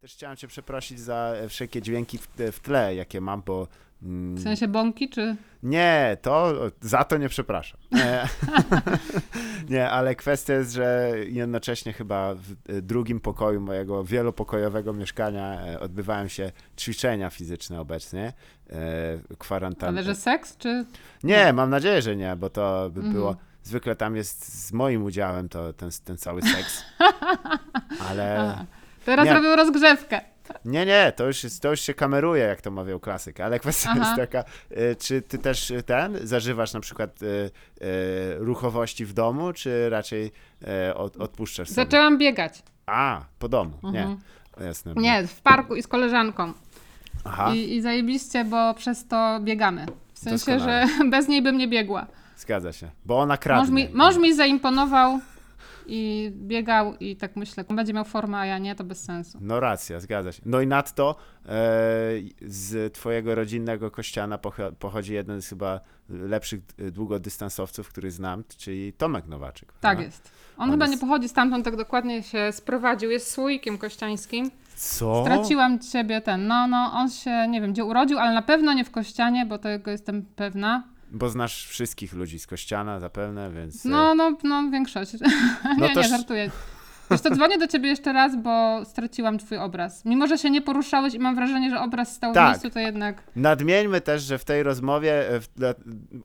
Też chciałem cię przeprosić za e, wszelkie dźwięki w, w tle, jakie mam, bo... Mm, W sensie bąki, czy... Nie, to za to nie przepraszam. Nie, ale kwestia jest, że jednocześnie chyba w e, drugim pokoju mojego wielopokojowego mieszkania e, odbywają się ćwiczenia fizyczne obecnie, e, kwarantanny. Ale że seks, czy... Nie, mam nadzieję, że nie, bo to by Mhm. było. Zwykle tam jest z moim udziałem to ten, ten cały seks. Ale A, teraz nie. robią rozgrzewkę. nie, nie, to już, to już się kameruje, jak to mawiał klasyk. Ale kwestia Aha. jest taka, y, czy ty też y, ten zażywasz na przykład y, y, ruchowości w domu, czy raczej y, od, odpuszczasz sobie? Zaczęłam biegać. A, po domu, nie. Mhm. Jasne. Nie, w parku i z koleżanką. Aha, I, I zajebiście, bo przez to biegamy. W sensie, Doskonale. że bez niej bym nie biegła. zgadza się. Bo ona Mąż kradnie. mi, mąż mi zaimponował i biegał i tak myślę, będzie miał formę, a ja nie, to bez sensu. No racja, zgadza się. No i nadto e, z twojego rodzinnego kościana pocho- pochodzi jeden z chyba lepszych e, długodystansowców, który znam, czyli Tomek Nowaczyk. Tak prawda? jest. On, On chyba jest- nie pochodzi stamtąd, tak dokładnie się sprowadził. Jest słoikiem kościańskim. Co? Straciłam ciebie ten, no, no, on się, nie wiem, gdzie urodził, ale na pewno nie w Kościanie, bo tego jestem pewna. Bo znasz wszystkich ludzi z kościana zapewne, więc... e, No, no, no, większość. No nie, to nie, żartuję. Wiesz to dzwonię do ciebie jeszcze raz, bo straciłam twój obraz. Mimo, że się nie poruszałeś i mam wrażenie, że obraz stał Tak. w miejscu, to jednak... Nadmieńmy też, że w tej rozmowie e,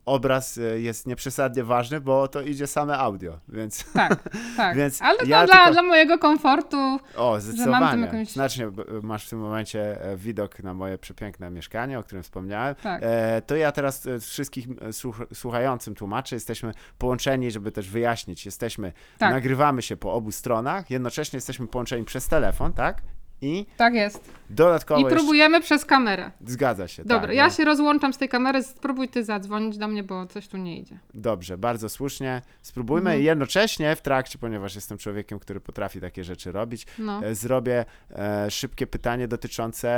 obraz e, jest nieprzesadnie ważny, bo to idzie same audio, więc... Tak, tak. Więc ale to ja dla, tylko- dla mojego komfortu. O, mam zdecydowanie. tym jakąś- Znacznie masz w tym momencie e, widok na moje przepiękne mieszkanie, o którym wspomniałem. Tak. E, to ja teraz wszystkich słuch słuchającym tłumaczę, jesteśmy połączeni, żeby też wyjaśnić. Jesteśmy, Tak. nagrywamy się po obu stronach, jednocześnie jesteśmy połączeni przez telefon, tak? I Tak jest. dodatkowo I jeszcze... próbujemy przez kamerę. Zgadza się, Dobra, tak. ja no. się rozłączam z tej kamery, spróbuj ty zadzwonić do mnie, bo coś tu nie idzie. Dobrze, bardzo słusznie. Spróbujmy Mhm. jednocześnie w trakcie, ponieważ jestem człowiekiem, który potrafi takie rzeczy robić, No. e, zrobię e, szybkie pytanie dotyczące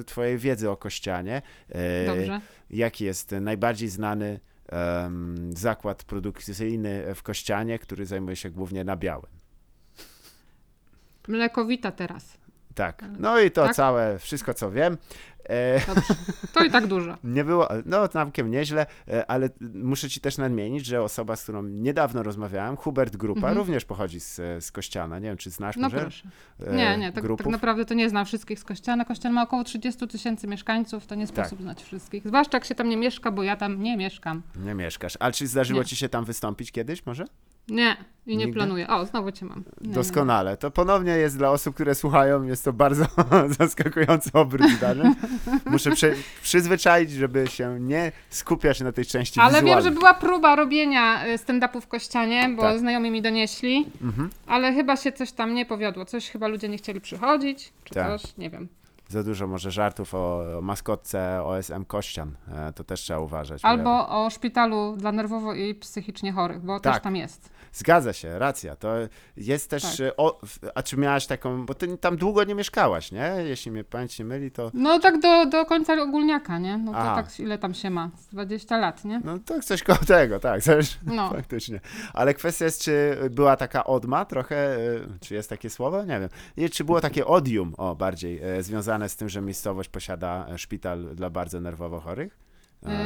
e, twojej wiedzy o Kościanie. E, Dobrze. Jaki jest najbardziej znany zakład produkcyjny w Kościanie, który zajmuje się głównie nabiałem? Mlekowita teraz. Tak. No i to Tak? całe, wszystko co wiem. E, Dobrze. To i tak dużo. Nie było, no całkiem nieźle, e, ale muszę ci też nadmienić, że osoba, z którą niedawno rozmawiałem, Hubert Grupa, Mhm. również pochodzi z, z Kościana. Nie wiem, czy znasz No może proszę. e, Nie, nie, tak, tak naprawdę to nie znam wszystkich z Kościana. Kościan ma około 30 tysięcy mieszkańców, to nie Tak. sposób znać wszystkich. Zwłaszcza jak się tam nie mieszka, bo ja tam nie mieszkam. Nie mieszkasz. Ale czy zdarzyło Nie. ci się tam wystąpić kiedyś może? Nie, i nie Nigdy? planuję. O, znowu cię mam. Nie, nie. Doskonale. To ponownie jest dla osób, które słuchają, jest to bardzo zaskakujący obrót zdarzeń. Muszę przy, przyzwyczaić, żeby się nie skupiać na tej części Ale wiem, wizualnej. że była próba robienia y, stand-upu w Kościanie, bo Tak. znajomi mi donieśli, Mhm. ale chyba się coś tam nie powiodło. Coś chyba ludzie nie chcieli przychodzić, czy Tak. coś, nie wiem. Za dużo może żartów o, o maskotce OSM Kościan. E, to też trzeba uważać. Albo o szpitalu dla nerwowo i psychicznie chorych, bo Tak. też tam jest. Zgadza się, racja. To jest też. Tak. e, O, a czy miałaś taką. Bo ty tam długo nie mieszkałaś, nie? Jeśli mnie pamięć nie myli, to. No tak do, do końca ogólniaka, nie? No to Aha. tak ile tam się ma? Z 20 lat, nie? No to coś koło tego, tak. Też, No. Faktycznie. Ale kwestia jest, czy była taka odma trochę, e, czy jest takie słowo? Nie wiem. I czy było takie odium, o bardziej, e, związane z tym, że miejscowość posiada e, szpital dla bardzo nerwowo chorych?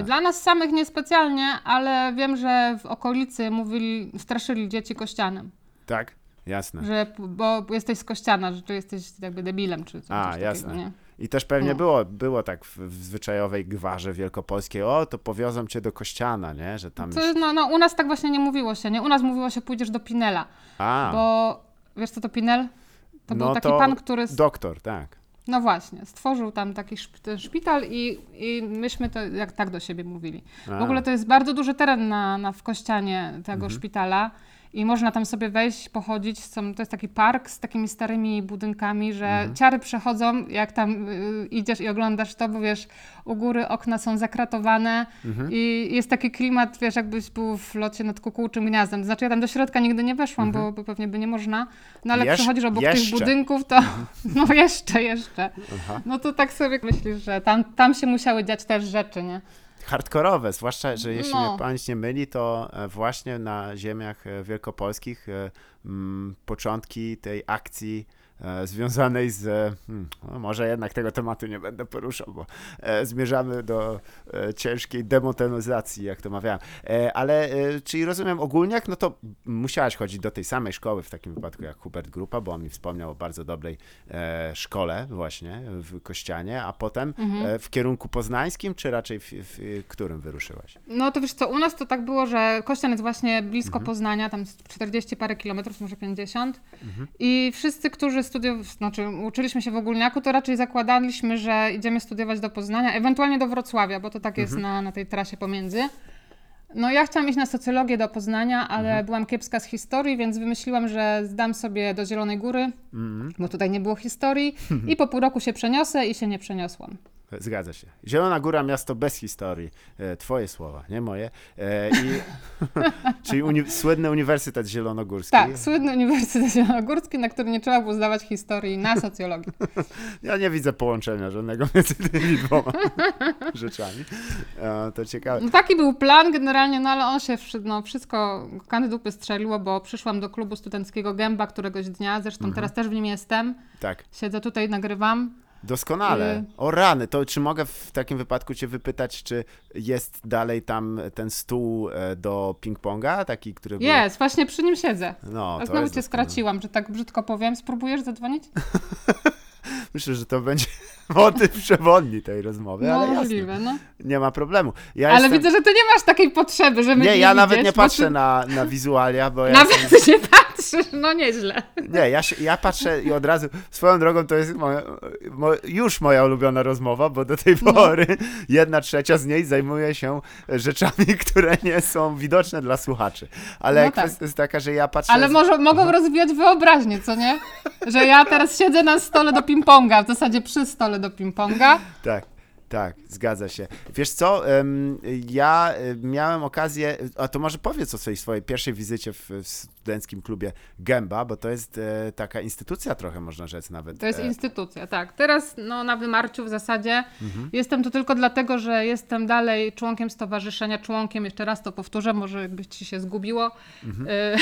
Y, Dla nas samych niespecjalnie, ale wiem, że w okolicy mówili, straszyli dzieci kościanem. Tak? Jasne. Że, bo jesteś z kościana, że tu jesteś jakby debilem, czy coś, A, takiego, jasne. nie? I też pewnie No. było, było tak w, w zwyczajowej gwarze wielkopolskiej, o, to powiozą cię do Kościana, nie? Że tam To, już... no, no, u nas tak właśnie nie mówiło się, nie? U nas mówiło się, pójdziesz do Pinela, A, bo wiesz co to Pinel? To No był taki to pan, który... doktor, tak. No właśnie, stworzył tam taki szpital i, i myśmy to jak tak do siebie mówili. A. W ogóle to jest bardzo duży teren na, na w Kościanie tego Mhm. szpitala i można tam sobie wejść, pochodzić. Są, to jest taki park z takimi starymi budynkami, że Mhm. ciary przechodzą, jak tam y, idziesz i oglądasz to, bo wiesz, u góry okna są zakratowane Mhm. i jest taki klimat, wiesz, jakbyś był w locie nad kukułczym gniazdem. To znaczy ja tam do środka nigdy nie weszłam, bo, bo pewnie by nie można, no ale Mhm. Jesz- przechodzisz obok jeszcze. tych budynków, to no jeszcze, jeszcze. Aha. No to tak sobie myślisz, że tam, tam się musiały dziać też rzeczy, nie? Hardkorowe, zwłaszcza, że jeśli No. mnie pamięć nie myli, to e, właśnie na ziemiach e, wielkopolskich e, początki tej akcji związanej z. e, Hmm, no może jednak tego tematu nie będę poruszał, bo e, zmierzamy do e, ciężkiej demotenizacji, jak to mawiałem. E, ale e, czyli rozumiem ogólniak, no to musiałaś chodzić do tej samej szkoły w takim wypadku jak Hubert Grupa, bo on mi wspomniał o bardzo dobrej e, szkole właśnie w Kościanie, a potem e, w kierunku poznańskim, czy raczej w, w którym wyruszyłaś? No to wiesz co, u nas to tak było, że Kościan jest właśnie blisko Poznania, tam z 40 parę kilometrów, może 50. I wszyscy, którzy studiowali, znaczy uczyliśmy się w ogólniaku, to raczej zakładaliśmy, że idziemy studiować do Poznania, ewentualnie do Wrocławia, bo to tak jest na, na tej trasie pomiędzy. No ja chciałam iść na socjologię do Poznania, ale byłam kiepska z historii, więc wymyśliłam, że zdam sobie do Zielonej Góry, bo tutaj nie było historii i po pół roku się przeniosę i się nie przeniosłam. Zgadza się. Zielona Góra, miasto bez historii. E, twoje słowa, nie moje. E, i, czyli uni- słynny Uniwersytet Zielonogórski. Tak, słynny Uniwersytet Zielonogórski, na który nie trzeba było zdawać historii na socjologii. Ja nie widzę połączenia żadnego między tymi dwoma rzeczami. E, to ciekawe. No taki był plan generalnie, no ale on się, no wszystko kany dupy strzeliło, bo przyszłam do klubu studenckiego Gęba któregoś dnia, zresztą teraz też w nim jestem, Tak, siedzę tutaj, nagrywam. Doskonale. Y- O rany, to czy mogę w takim wypadku cię wypytać, czy jest dalej tam ten stół e, do ping-ponga, taki, który był... Jest, właśnie przy nim siedzę. No, A znowu cię doskonale. skraciłam, że tak brzydko powiem. Spróbujesz zadzwonić? Myślę, że to będzie motyw przewodni tej rozmowy, No, ale jasne, możliwe, no. nie ma problemu. Ja Ale jestem... widzę, że ty nie masz takiej potrzeby, żeby Nie, ja nawet widzieć, nie patrzę ty- na, na wizualia, bo ja jestem... Nawet się patrzysz, no nieźle. Nie, ja, się, ja patrzę i od razu, swoją drogą to jest moja, mo, już moja ulubiona rozmowa, bo do tej No. pory jedna trzecia z niej zajmuje się rzeczami, które nie są widoczne dla słuchaczy. Ale No tak. kwestia jest taka, że ja patrzę... Ale może, mogą rozwijać wyobraźnię, co nie? Że ja teraz siedzę na stole do ping-ponga, w zasadzie przy stole do ping-ponga. Tak, tak, zgadza się. Wiesz co, ja e, miałem okazję, a to może powiedz o tej swojej pierwszej wizycie w, studenckim klubie Gęba, bo to jest e, taka instytucja trochę, można rzec nawet. To jest e, instytucja, tak. Teraz no, na wymarciu w zasadzie Mhm. jestem tu tylko dlatego, że jestem dalej członkiem stowarzyszenia, członkiem, jeszcze raz to powtórzę, może jakbyś ci się zgubiło, Mhm.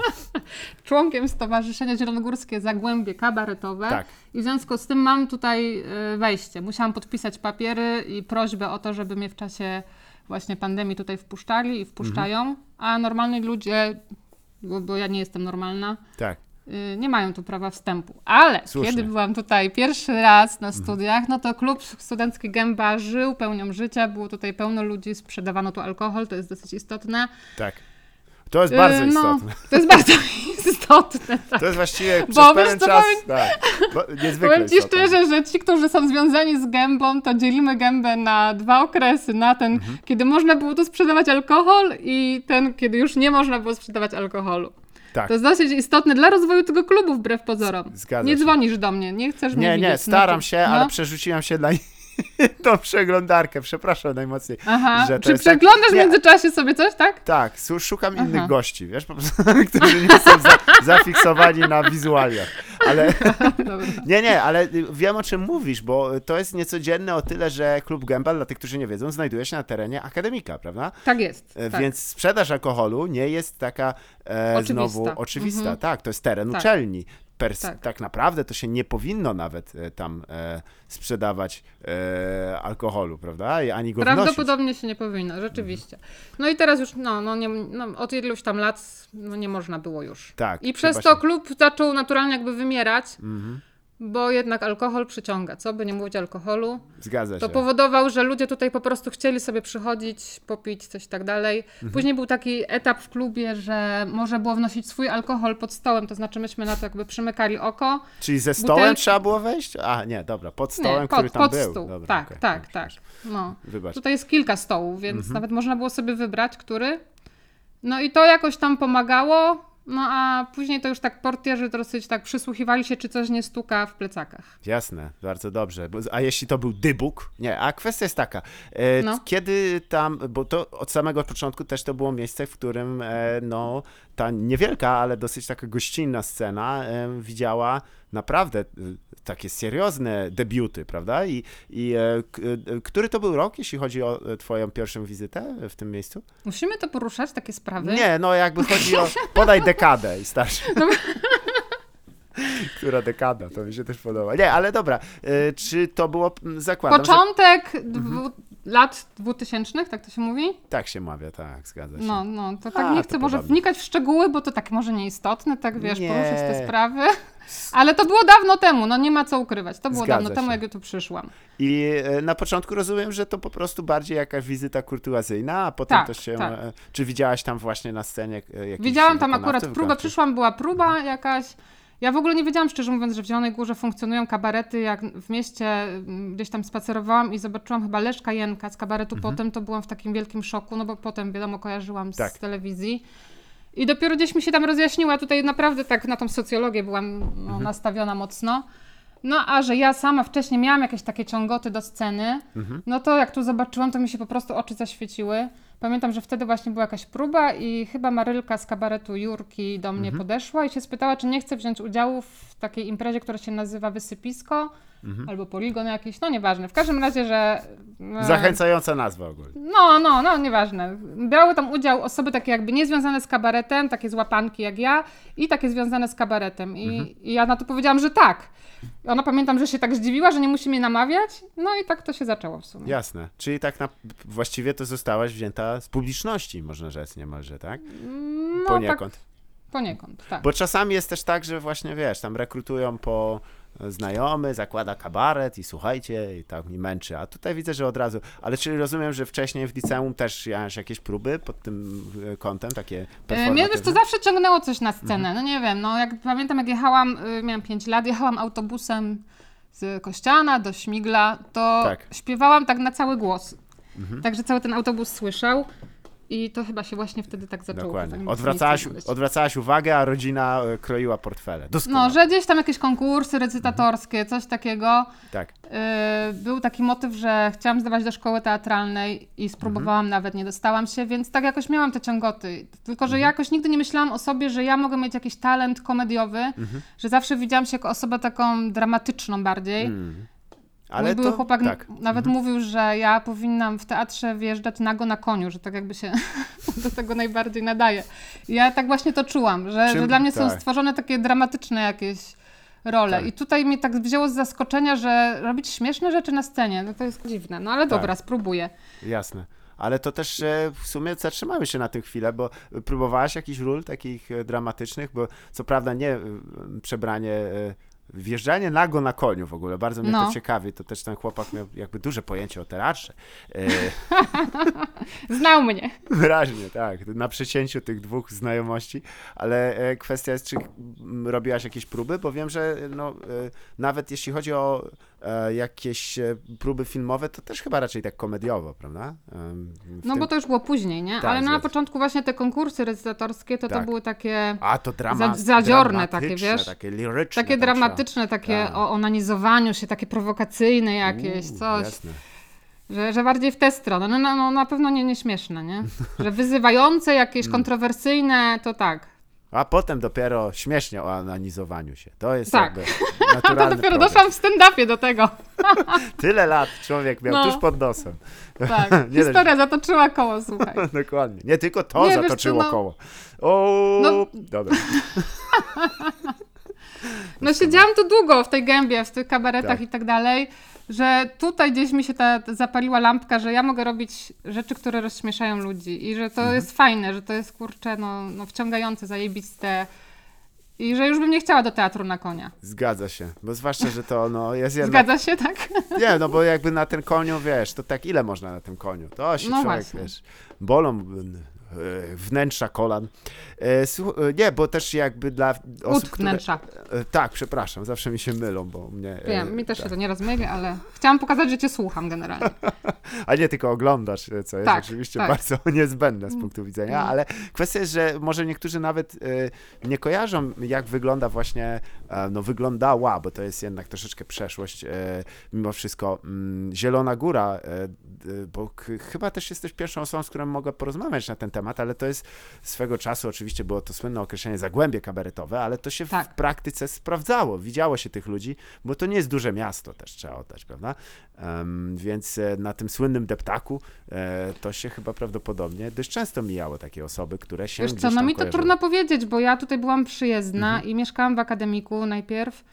członkiem Stowarzyszenia Zielonogórskie Zagłębie Kabaretowe Tak. i w związku z tym mam tutaj wejście. Musiałam podpisać papiery i prośbę o to, żeby mnie w czasie właśnie pandemii tutaj wpuszczali i wpuszczają, Mhm. a normalni ludzie, bo, bo ja nie jestem normalna, Tak. y, nie mają tu prawa wstępu. Ale Słusznie. kiedy byłam tutaj pierwszy raz na studiach, no to klub studencki Gęba żył pełnią życia, było tutaj pełno ludzi, sprzedawano tu alkohol, to jest dosyć istotne. Tak. To jest bardzo Y, istotne. to jest bardzo istotne, tak. To jest właściwie przez Bo pewien czas. powiem- Tak, niezwykle Powiem ci istotne. szczerze, że ci, którzy są związani z gębą, to dzielimy gębę na dwa okresy. Na ten, Mhm. kiedy można było tu sprzedawać alkohol i ten, kiedy już nie można było sprzedawać alkoholu. Tak. To jest dosyć istotne dla rozwoju tego klubu, wbrew pozorom. Zgadza nie się. dzwonisz do mnie, nie chcesz mnie Nie, widzieć. nie, no staram to- się, no. ale przerzuciłem się na tą przeglądarkę. Przepraszam najmocniej. Aha, że czy tak- przeglądasz w Nie. międzyczasie sobie coś, tak? Tak, szukam Aha. innych gości, wiesz, po prostu, którzy nie są za, zafiksowani na wizualiach. Ale nie, nie, ale wiem o czym mówisz, bo to jest niecodzienne o tyle, że klub Gęba, dla tych, którzy nie wiedzą, znajduje się na terenie akademika, prawda? Tak jest. E, Tak. Więc sprzedaż alkoholu nie jest taka e, Oczywista. znowu oczywista. Mhm. Tak, to jest teren Tak. uczelni. Pers- Tak. tak. naprawdę to się nie powinno nawet e, tam e, sprzedawać e, alkoholu, prawda? I Ani go wnosić. Prawdopodobnie się nie powinno, rzeczywiście. No i teraz już, no, no, nie, no od iluś tam lat no, nie można było już. Tak. I przez to klub zaczął naturalnie jakby wymierać, Mhm. Bo jednak alkohol przyciąga. Co by nie mówić alkoholu? Zgadza To się. powodował, że ludzie tutaj po prostu chcieli sobie przychodzić, popić, coś tak dalej. Mhm. Później był taki etap w klubie, że można było wnosić swój alkohol pod stołem, to znaczy myśmy na to jakby przymykali oko. Czyli ze stołem butelki- trzeba było wejść? A, nie, dobra, pod stołem, Nie, który pod, tam pod był. stół. Dobra, tak, okej, tak, dobrze, tak. No. Wybacz. Tutaj jest kilka stołów, więc Mhm. nawet można było sobie wybrać, który. No i to jakoś tam pomagało. No a później to już tak portierzy dosyć tak przysłuchiwali się, czy coś nie stuka w plecakach. Jasne, bardzo dobrze. A jeśli to był dybuk? Nie, a kwestia jest taka. E, No. Kiedy tam, bo to od samego początku też to było miejsce, w którym e, no, ta niewielka, ale dosyć taka gościnna scena widziała naprawdę e, takie seriozne debiuty, prawda? I, i e, e, który to był rok, jeśli chodzi o e, twoją pierwszą wizytę w tym miejscu? Musimy to poruszać, takie sprawy. Nie, no jakby chodzi o, podaj dekadę i starszy. Która dekada, to mi się też podoba. Nie, ale dobra, czy to było, zakładam, Początek Mhm. Lat 2000, tak to się mówi? tak się mawia, tak, zgadza się. No, no, to tak A, nie chcę może podobnie. wnikać w szczegóły, bo to tak może nieistotne, tak wiesz, Nie. poruszyć te sprawy. Ale to było dawno temu, no nie ma co ukrywać. To było Zgadza dawno temu, się. jak ja tu przyszłam. I e, na początku rozumiem, że to po prostu bardziej jakaś wizyta kurtuazyjna, a potem Tak, to się... tak. e, Czy widziałaś tam właśnie na scenie e, jakichś Widziałam tam akurat próbę, przyszłam, była próba jakaś. Ja w ogóle nie wiedziałam, szczerze mówiąc, że w Zielonej Górze funkcjonują kabarety. Jak w mieście mm, gdzieś tam spacerowałam i zobaczyłam chyba Leszka Jenka z kabaretu potem, to byłam w takim wielkim szoku, no bo potem, wiadomo, kojarzyłam z Tak. telewizji. I dopiero gdzieś mi się tam rozjaśniła, tutaj naprawdę tak na tą socjologię byłam no, nastawiona mocno. No a że ja sama wcześniej miałam jakieś takie ciągoty do sceny, no to jak tu zobaczyłam, to mi się po prostu oczy zaświeciły. Pamiętam, że wtedy właśnie była jakaś próba i chyba Marylka z kabaretu Jurki do mnie podeszła i się spytała, czy nie chcę wziąć udziału w takiej imprezie, która się nazywa Wysypisko albo Poligon jakiś, no nieważne. W każdym razie, że... e, Zachęcająca nazwa ogólnie. no, no, no, nieważne. Brały tam udział osoby takie jakby niezwiązane z kabaretem, takie złapanki jak ja i takie związane z kabaretem. I, i ja na to powiedziałam, że tak. I ona pamiętam, że się tak zdziwiła, że nie musi mnie namawiać. No i tak to się zaczęło w sumie. Jasne. Czyli tak na, właściwie to zostałaś wzięta z publiczności, można rzec niemalże, tak? no Poniekąd. tak, poniekąd, tak. Bo czasami jest też tak, że właśnie wiesz, tam rekrutują po znajomy, zakłada kabaret i słuchajcie, i tak mi męczy. A tutaj widzę, że od razu. Ale czyli rozumiem, że wcześniej w liceum też miałeś jakieś próby pod tym e, kątem, takie E, Mnie wiesz, to zawsze ciągnęło coś na scenę. Mhm. No nie wiem, no jak pamiętam, jak jechałam, y, miałam 5 lat, jechałam autobusem z Kościana do Śmigla, to Tak. śpiewałam tak na cały głos. Mhm. Także cały ten autobus słyszał. I to chyba się właśnie wtedy tak zaczęło. Dokładnie. Odwracałaś, odwracałaś uwagę, a rodzina e, kroiła portfele. Doskonale. No, że gdzieś tam jakieś konkursy recytatorskie, coś takiego. Tak. Yy, był taki motyw, że chciałam zdawać do szkoły teatralnej i spróbowałam, nawet nie dostałam się, więc tak jakoś miałam te ciągoty. Tylko, że ja jakoś nigdy nie myślałam o sobie, że ja mogę mieć jakiś talent komediowy, że zawsze widziałam się jako osobę taką dramatyczną bardziej. Mój Ale były to, chłopak tak. nawet mówił, że ja powinnam w teatrze wjeżdżać nago na koniu, że tak jakby się do tego najbardziej nadaje. Ja tak właśnie to czułam, że, Czym- że dla mnie są tak. stworzone takie dramatyczne jakieś role. Tak. I tutaj mnie tak wzięło z zaskoczenia, że robić śmieszne rzeczy na scenie, no to jest dziwne. No ale Tak. dobra, spróbuję. Jasne. Ale to też e, w sumie zatrzymamy się na tę chwilę, bo próbowałaś jakichś ról takich e, dramatycznych, bo co prawda nie e, przebranie, wjeżdżanie nago na koniu w ogóle, bardzo mnie No. to ciekawi, to też ten chłopak miał jakby duże pojęcie o teatrze. E, Znał mnie. wyraźnie, tak, na przecięciu tych dwóch znajomości, ale e, kwestia jest, czy robiłaś jakieś próby, bo wiem, że no, e, nawet jeśli chodzi o jakieś e, próby filmowe, to też chyba raczej tak komediowo, prawda? W No tym- bo to już było później, nie? Tak, Ale no, na początku właśnie te konkursy recytatorskie, to to Tak. były takie... A to drama, Za- zadziorne takie, wiesz? Takie liryczne. Takie dramatyczne, takie Tak. o onanizowaniu się, takie prowokacyjne jakieś, Uuu, coś. Jasne. Że, że bardziej w tę stronę. No, no, no na pewno nie, nie śmieszne, nie? Że wyzywające, jakieś Mm. kontrowersyjne, to tak. A potem dopiero śmiesznie o analizowaniu się. To jest Tak. jakby To naturalny dopiero progres. doszłam w stand-upie do tego. Tyle lat człowiek miał No. tuż pod nosem. Tak. Nie Historia zatoczyła koło, słuchaj. Dokładnie. Nie tylko to Nie, wiesz co, zatoczyło no- koło. O, No- dobra. No siedziałam tu długo w tej gębie, w tych kabaretach Tak. i tak dalej, że tutaj gdzieś mi się ta, ta zapaliła lampka, że ja mogę robić rzeczy, które rozśmieszają ludzi i że to Mhm. jest fajne, że to jest kurczę, no, no wciągające, zajebiste i że już bym nie chciała do teatru na konia. Zgadza się. Bo zwłaszcza, że to no, jest jednak... Zgadza się, tak? Nie, no bo jakby na ten koniu, wiesz, to tak ile można na tym koniu? To się No człowiek, właśnie. wiesz, bolą wnętrza kolan. E, e, nie, bo też jakby dla osób, Ud wnętrza. Które, e, tak, przepraszam, zawsze mi się mylą, bo mnie... e, Wiem, mi też tak. się to nieraz myli, ale chciałam pokazać, że cię słucham generalnie. A nie tylko oglądasz, e, co jest Tak, oczywiście tak. bardzo niezbędne z punktu widzenia, Mm. ale kwestia jest, że może niektórzy nawet e, nie kojarzą, jak wygląda właśnie, e, no wyglądała, bo to jest jednak troszeczkę przeszłość, e, mimo wszystko, mm, Zielona Góra, e, bo chyba też jesteś pierwszą osobą, z którą mogę porozmawiać na ten temat, ale to jest swego czasu, oczywiście było to słynne określenie zagłębie kabaretowe, ale to się w Tak. praktyce sprawdzało. Widziało się tych ludzi, bo to nie jest duże miasto też trzeba oddać, prawda? Więc e, na tym słynnym deptaku e, to się chyba prawdopodobnie dość często mijało takie osoby, które się Wiesz co, no mi to kojarzyły. trudno powiedzieć, bo ja tutaj byłam przyjezdna Mhm. i mieszkałam w akademiku najpierw.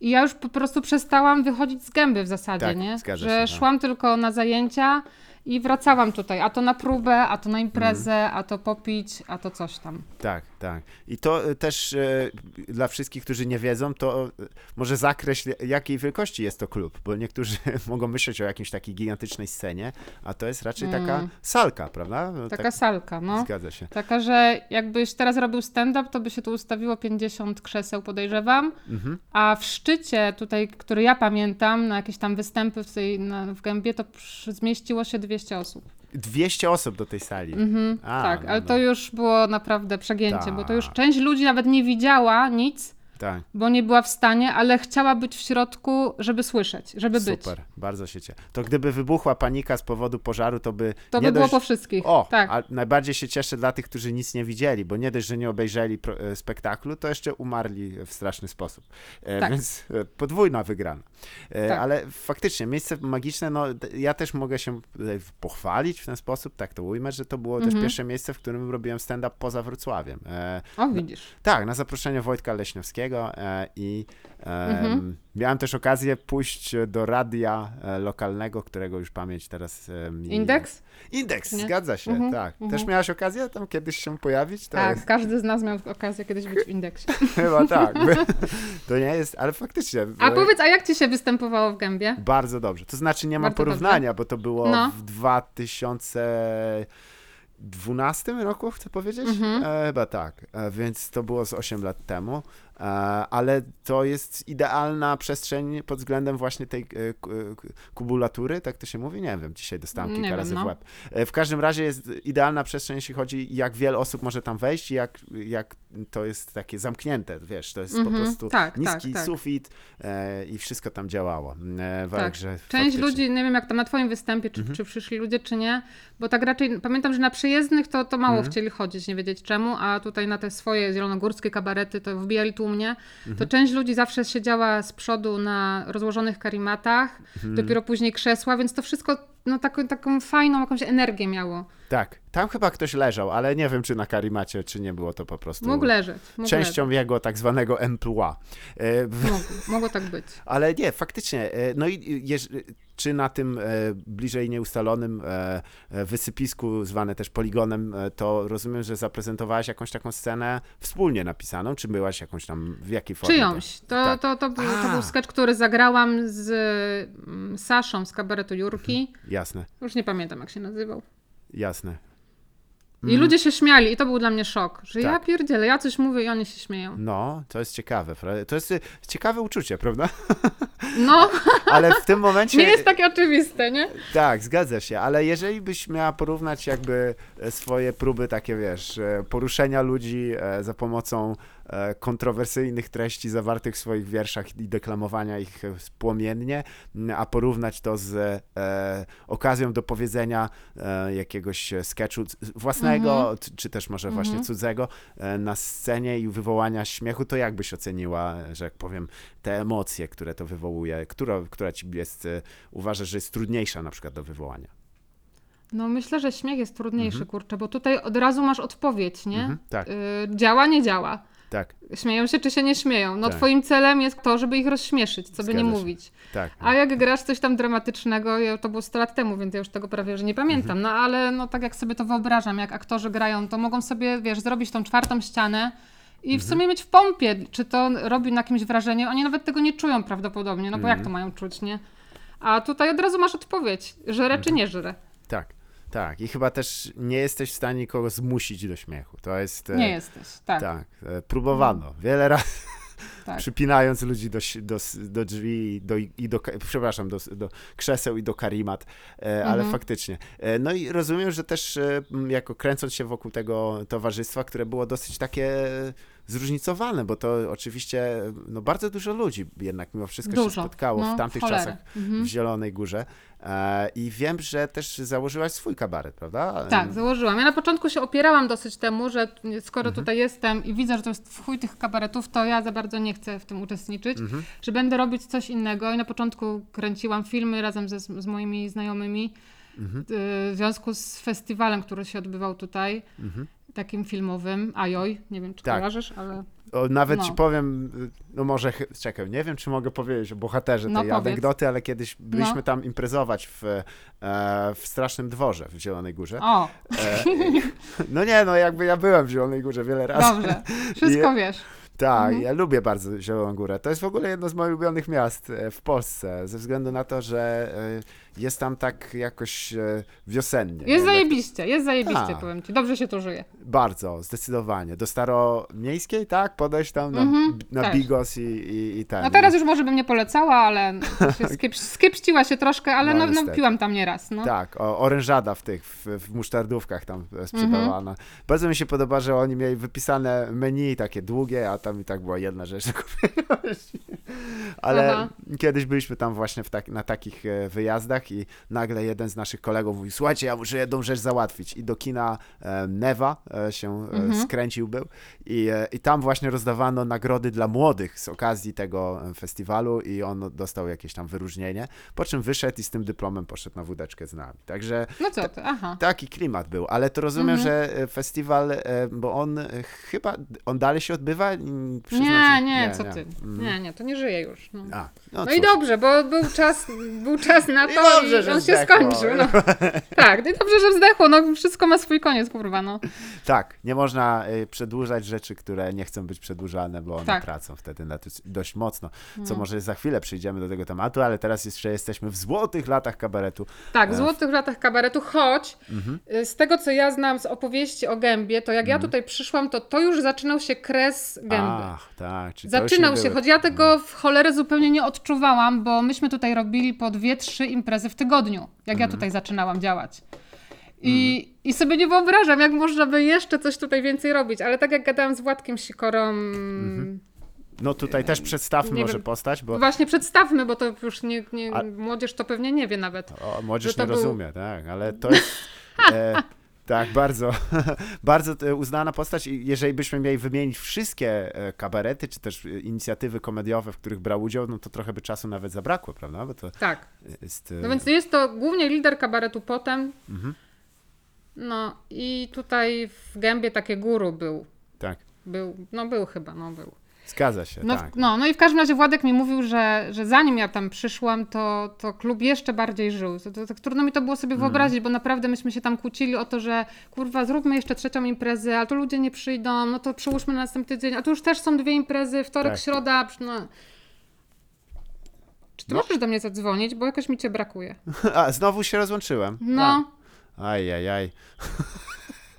I ja już po prostu przestałam wychodzić z gęby w zasadzie, Tak, nie? Że się, no. szłam tylko na zajęcia i wracałam tutaj, a to na próbę, a to na imprezę, Mhm. a to popić, a to coś tam. Tak, tak. I to e, też e, dla wszystkich, którzy nie wiedzą, to e, może zakreśl, jakiej wielkości jest to klub, bo niektórzy mogą myśleć o jakiejś takiej gigantycznej scenie, a to jest raczej taka Mm. salka, prawda? No, Taka tak, salka, no. Zgadza się. Taka, że jakbyś teraz robił stand-up, to by się tu ustawiło 50 krzeseł, podejrzewam. Mhm. A w szczycie tutaj, który ja pamiętam, na jakieś tam występy w, tej, na, w gębie, to zmieściło się 200 osób. 200 osób do tej sali. Mhm, A, tak, no, ale no. to już było naprawdę przegięcie, bo to już Tak. część ludzi nawet nie widziała nic, Tak, bo nie była w stanie, ale chciała być w środku, żeby słyszeć, żeby być. super, bardzo się cieszę. To gdyby wybuchła panika z powodu pożaru, to by To nie by było dość... po wszystkich. O, tak. a najbardziej się cieszę dla tych, którzy nic nie widzieli, bo nie dość, że nie obejrzeli e, spektaklu, to jeszcze umarli w straszny sposób. E, Tak. Więc e, podwójna wygrana. E, Tak. Ale faktycznie, miejsce magiczne, no ja też mogę się tutaj pochwalić w ten sposób, tak to ujmę, że to było też Mhm. pierwsze miejsce, w którym robiłem stand-up poza Wrocławiem. E, O, widzisz. tak, na zaproszenie Wojtka Leśniowskiego e, i Mhm. miałem też okazję pójść do radia e, lokalnego, którego już pamięć teraz. Indeks? Indeks, Nie? zgadza się, Mhm, tak. mhm. Też miałaś okazję tam kiedyś się pojawić? To Tak, jest, każdy z nas miał okazję kiedyś być w indeksie. chyba tak. To nie jest, ale faktycznie. A powiedz, a jak ci się występowało w gębie? Bardzo dobrze. To znaczy nie ma Bardzo porównania, bo to było No. w 2012 roku, chcę powiedzieć? Mhm. E, chyba tak. E, więc to było z 8 lat temu. E, ale to jest idealna przestrzeń pod względem właśnie tej e, e, kubulatury, tak to się mówi? Nie wiem, dzisiaj dostałem kilka wiem, razy no. w łeb. E, w każdym razie jest idealna przestrzeń, jeśli chodzi jak wiele osób może tam wejść i jak, jak to jest takie zamknięte, wiesz, to jest po Mhm, prostu tak, niski tak, tak. sufit e, i wszystko tam działało. E, Tak. także Część faktycznie. Mhm. ludzi, nie wiem jak tam na twoim występie, czy, czy przyszli ludzie, czy nie, bo tak raczej, pamiętam, że na przyjezdnych to, to mało Mhm. chcieli chodzić, nie wiedzieć czemu, a tutaj na te swoje zielonogórskie kabarety to wbijali tłumnie, Mhm. to część ludzi zawsze siedziała z przodu na rozłożonych karimatach, Mhm. dopiero później krzesła, więc to wszystko no, taką, taką fajną jakąś energię miało. Tak, tam chyba ktoś leżał, ale nie wiem, czy na karimacie, czy nie było to po prostu Mógł leżeć. Mógł częścią jego tak zwanego emploi. Leżeć. Mogło, mogło tak być. ale nie, faktycznie. e, No i jeż, czy na tym e, bliżej nieustalonym e, wysypisku, zwane też poligonem, to rozumiem, że zaprezentowałaś jakąś taką scenę wspólnie napisaną, czy byłaś jakąś tam, w jakiej formie? Czyjąś. To, Tak. to, to, był, to był sketch, który zagrałam z mm, Saszą z kabaretu Jurki. Jasne, Już nie pamiętam, jak się nazywał. Jasne. I ludzie się śmiali i to był dla mnie szok, że ja Mhm. Tak. pierdzielę, ja coś mówię i oni się śmieją. No, to jest ciekawe. To jest e, ciekawe uczucie, prawda? No, Ale w tym momencie... nie jest takie oczywiste, nie? Tak, zgadza się, ale jeżeli byś miała porównać jakby e, swoje próby takie, wiesz, e, poruszenia ludzi za pomocą kontrowersyjnych treści zawartych w swoich wierszach i deklamowania ich e, płomiennie, a porównać to z e, okazją do powiedzenia e, jakiegoś e, sketchu własnego, Mhm. c- czy też może właśnie Mhm. cudzego e, na scenie i wywołania śmiechu, to jak byś oceniła, że jak powiem, te emocje, które to wywołuje, która, która ci jest, e, uważasz, że jest trudniejsza na przykład do wywołania? No myślę, że śmiech jest trudniejszy, kurczę, bo tutaj od razu masz odpowiedź, nie? Mhm, tak, Y, działa, nie działa. Tak, Śmieją się, czy się nie śmieją. No Tak. twoim celem jest to, żeby ich rozśmieszyć, co by nie się. mówić. tak. A jak grasz coś tam dramatycznego, ja, to było 100 lat temu, więc ja już tego prawie że nie pamiętam. Mhm. No ale no tak jak sobie to wyobrażam, jak aktorzy grają, to mogą sobie, wiesz, zrobić tą czwartą ścianę i Mhm. w sumie mieć w pompie, czy to robi na kimś wrażenie. Oni nawet tego nie czują prawdopodobnie, no bo Mhm. jak to mają czuć, nie? A tutaj od razu masz odpowiedź, żre Mhm. czy nie żre. Tak, tak. I chyba też nie jesteś w stanie nikogo zmusić do śmiechu. To jest. e, Nie jesteś, tak. Tak, e, próbowano. Wiele razy Tak. przypinając ludzi do, do, do drzwi do, i do, przepraszam, do, do krzeseł i do karimat, e, ale Mhm. faktycznie. E, no i rozumiem, że też e, jako kręcąc się wokół tego towarzystwa, które było dosyć takie zróżnicowane, bo to oczywiście no, bardzo dużo ludzi jednak mimo wszystko się Dużo. spotkało No, w tamtych czasach Mhm. w Zielonej Górze. E, I wiem, że też założyłaś swój kabaret, prawda? Tak, założyłam. Ja na początku się opierałam dosyć temu, że skoro Mhm. tutaj jestem i widzę, że to jest w chuj tych kabaretów, to ja za bardzo nie chcę w tym uczestniczyć, Mhm. że będę robić coś innego i na początku kręciłam filmy razem ze, z moimi znajomymi Mhm. y, w związku z festiwalem, który się odbywał tutaj, takim filmowym, Ajoj, nie wiem czy Mhm. Tak. kojarzysz, ale O, nawet No. ci powiem, y, no może, czekaj, nie wiem, czy mogę powiedzieć o bohaterze No tej powiedz. anegdoty, ale kiedyś byliśmy No. tam imprezować w, e, w Strasznym Dworze w Zielonej Górze. o, E, no nie, no jakby ja byłem w Zielonej Górze wiele razy. dobrze, wszystko wiesz. Tak, Mhm. ja lubię bardzo Zieloną Górę. To jest w ogóle jedno z moich ulubionych miast e, w Polsce, ze względu na to, że e, jest tam tak jakoś e, wiosennie. Jest nie? zajebiście, jest zajebiście, Tak. powiem ci. Dobrze się to żyje. Bardzo, zdecydowanie. Do Staromiejskiej, tak? Podejść tam na, Mhm, na też. Bigos i, i, i ten. No teraz już może bym nie polecała, ale się skiep, skiepściła się troszkę, ale No, no, no, piłam tam nieraz. No. Tak, o, orężada w tych, w, w musztardówkach tam sprzedawana. Mhm. Bardzo mi się podoba, że oni mieli wypisane menu takie długie, a tam i tak była jedna rzecz do kupienia. Ale Aha. kiedyś byliśmy tam właśnie tak, na takich e, wyjazdach i nagle jeden z naszych kolegów mówi, słuchajcie, ja muszę jedną rzecz załatwić. I do kina e, Neva e, się e, Mhm. skręcił był I, i tam właśnie rozdawano nagrody dla młodych z okazji tego festiwalu i on dostał jakieś tam wyróżnienie, po czym wyszedł i z tym dyplomem poszedł na wódeczkę z nami. Także No co ty, aha. Taki klimat był, ale to rozumiem, Mhm. że festiwal, bo on chyba, on dalej się odbywa? Przyznam Nie, się- nie, co ty. Mm. Nie, nie, to nie żyje już. No, A, no, no i dobrze, bo był czas, był czas na to dobrze, i że on się zdechło. skończył. No. Tak, i dobrze, że zdechło, no wszystko ma swój koniec, kurwa, no. Tak, nie można e, przedłużać rzeczy, które nie chcą być przedłużane, bo one Tak. tracą wtedy na dość- mocno. Co No. może za chwilę przyjdziemy do tego tematu, ale teraz jeszcze jesteśmy w złotych latach kabaretu. Tak, w E, złotych latach kabaretu, choć Mhm. y, z tego, co ja znam z opowieści o gębie, to jak ja tutaj przyszłam, to to już zaczynał się kres gęby. Ach, tak. Czy to już Zaczynał nie się, były- choć ja tego w cholerę zupełnie nie odczuwałam, bo myśmy tutaj robili po dwie, trzy imprezy w tygodniu, jak ja tutaj zaczynałam działać. I, I sobie nie wyobrażam, jak można by jeszcze coś tutaj więcej robić, ale tak jak gadałam z Władkiem Sikorą, No tutaj też przedstawmy nie może postać, bo właśnie przedstawmy, bo to już nie, nie, A- młodzież to pewnie nie wie nawet. O, młodzież nie był- rozumie, tak, ale to jest. E, tak, bardzo, bardzo e, uznana postać. I jeżeli byśmy mieli wymienić wszystkie e, kabarety, czy też e, inicjatywy komediowe, w których brał udział, no to trochę by czasu nawet zabrakło, prawda? Bo to Tak. jest. No więc jest to głównie lider kabaretu potem. Mhm. No i tutaj w gębie takie guru był. Tak, Był, no był chyba, no był. Zgadza się, No, tak. no, no i w każdym razie Władek mi mówił, że, że zanim ja tam przyszłam, to, to klub jeszcze bardziej żył. To, to, tak trudno mi to było Mm. sobie wyobrazić, bo naprawdę myśmy się tam kłócili o to, że kurwa, zróbmy jeszcze trzecią imprezę, a to ludzie nie przyjdą, no to przełóżmy na następny tydzień, a tu już też są dwie imprezy, wtorek, Tak. środa, no. Czy ty No. możesz do mnie zadzwonić, bo jakoś mi cię brakuje. A, znowu się rozłączyłem. No, Aj, aj, aj.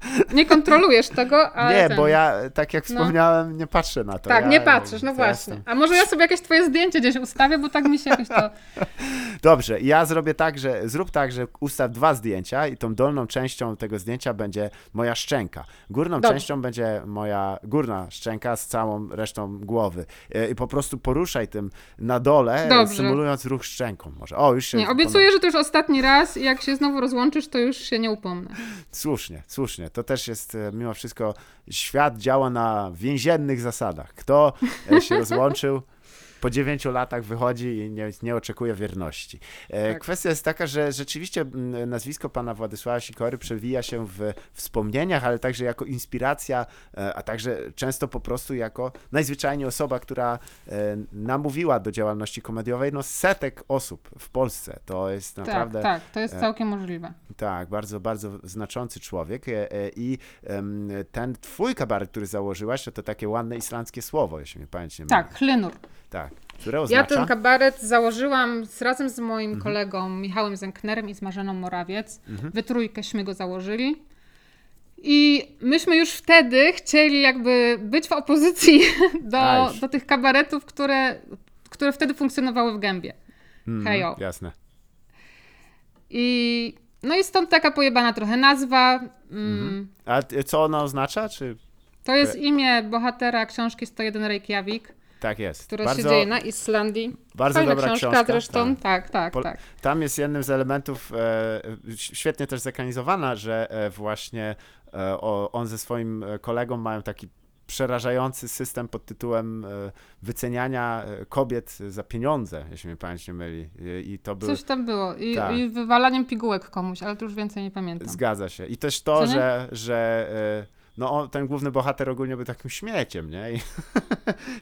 nie kontrolujesz tego, ale Nie, ten... bo ja, tak jak No. wspomniałem, nie patrzę na to. Tak, ja, nie patrzysz, no właśnie. jestem- A może ja sobie jakieś twoje zdjęcie gdzieś ustawię, bo tak mi się jakoś to... Dobrze, ja zrobię tak, że zrób tak, że ustaw dwa zdjęcia i tą dolną częścią tego zdjęcia będzie moja szczęka. Górną Dobrze. częścią będzie moja górna szczęka z całą resztą głowy. E, I po prostu poruszaj tym na dole, Dobrze. symulując ruch szczęką może. O, już się... Nie, obiecuję, że to już ostatni raz i jak się znowu rozłączysz, to już się nie upomnę. Słusznie, słusznie. To też jest e, mimo wszystko świat działa na więziennych zasadach. Kto e, się rozłączył, po dziewięciu latach wychodzi i nie, nie oczekuje wierności. E, Tak. Kwestia jest taka, że rzeczywiście nazwisko pana Władysława Sikory przewija się w wspomnieniach, ale także jako inspiracja, e, a także często po prostu jako najzwyczajniej osoba, która e, namówiła do działalności komediowej no, setek osób w Polsce. To jest naprawdę... Tak, tak, to jest całkiem możliwe. Tak, bardzo, bardzo znaczący człowiek i ten twój kabaret, który założyłaś, to, to takie ładne islandzkie słowo, jeśli mnie pamięć nie myli. Tak, chlynur. Tak, które Ja oznacza... ten kabaret założyłam z, razem z moim Mhm. kolegą Michałem Zenknerem i z Marzeną Morawiec. We trójkęśmy go założyli. I myśmy już wtedy chcieli jakby być w opozycji do, do tych kabaretów, które, które wtedy funkcjonowały w Gębie. Mhm, Hejo. Jasne. I no i stąd taka pojebana trochę nazwa. Mm, A t- co ona oznacza? Czy... To jest imię bohatera książki 101 Reykjavik, Tak jest. która bardzo, się dzieje na Islandii. bardzo Fajna dobra książka, książka. zresztą. tak. Tak, tak, tak. Tam jest jednym z elementów e, świetnie też zekranizowana, że e, właśnie e, on ze swoim e, kolegą mają taki przerażający system pod tytułem e, wyceniania kobiet za pieniądze, jeśli mnie pamięć nie myli. I, to był... Coś tam było. I, Tak. I wywalaniem pigułek komuś, ale to już więcej nie pamiętam. Zgadza się. I też to, że, że no on, ten główny bohater ogólnie był takim śmieciem, nie? I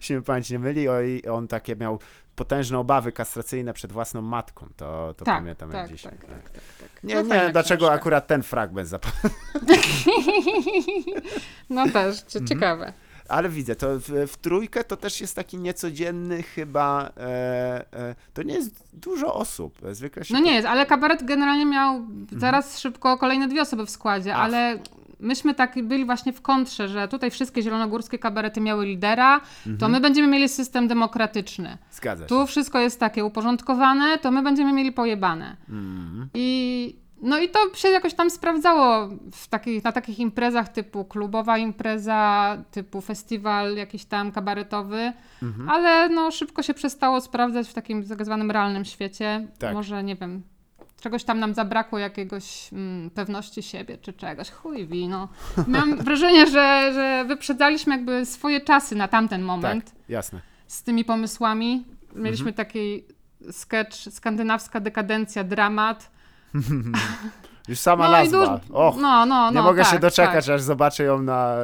mnie pamięć nie myli, o, i on takie miał potężne obawy kastracyjne przed własną matką. To, to tak, pamiętam tak, jak dzisiaj. tak, tak, tak, tak. Nie, No, nie, fajna dlaczego książka. akurat ten fragment zapadł. No też, Mhm. ciekawe. Ale widzę, to w, w trójkę to też jest taki niecodzienny chyba, e, e, to nie jest dużo osób. Zwykle się... No nie jest, ale kabaret generalnie miał zaraz szybko kolejne dwie osoby w składzie, Ach. ale myśmy tak byli właśnie w kontrze, że tutaj wszystkie zielonogórskie kabarety miały lidera, to my będziemy mieli system demokratyczny. Zgadza się. Tu wszystko jest takie uporządkowane, to my będziemy mieli pojebane. Mhm. I no i to się jakoś tam sprawdzało w takich, na takich imprezach typu klubowa impreza, typu festiwal jakiś tam kabaretowy, Mhm. ale no szybko się przestało sprawdzać w takim tak zwanym realnym świecie. Tak. Może nie wiem, czegoś tam nam zabrakło jakiegoś mm, pewności siebie czy czegoś. Chuj wi, no. Mam wrażenie, że, że wyprzedzaliśmy jakby swoje czasy na tamten moment Tak, jasne. z tymi pomysłami. Mieliśmy Mhm. taki sketch skandynawska dekadencja, dramat. Już sama No nazwa. dużo- Och, no, no, nie no, mogę tak, się doczekać, tak. aż zobaczę ją na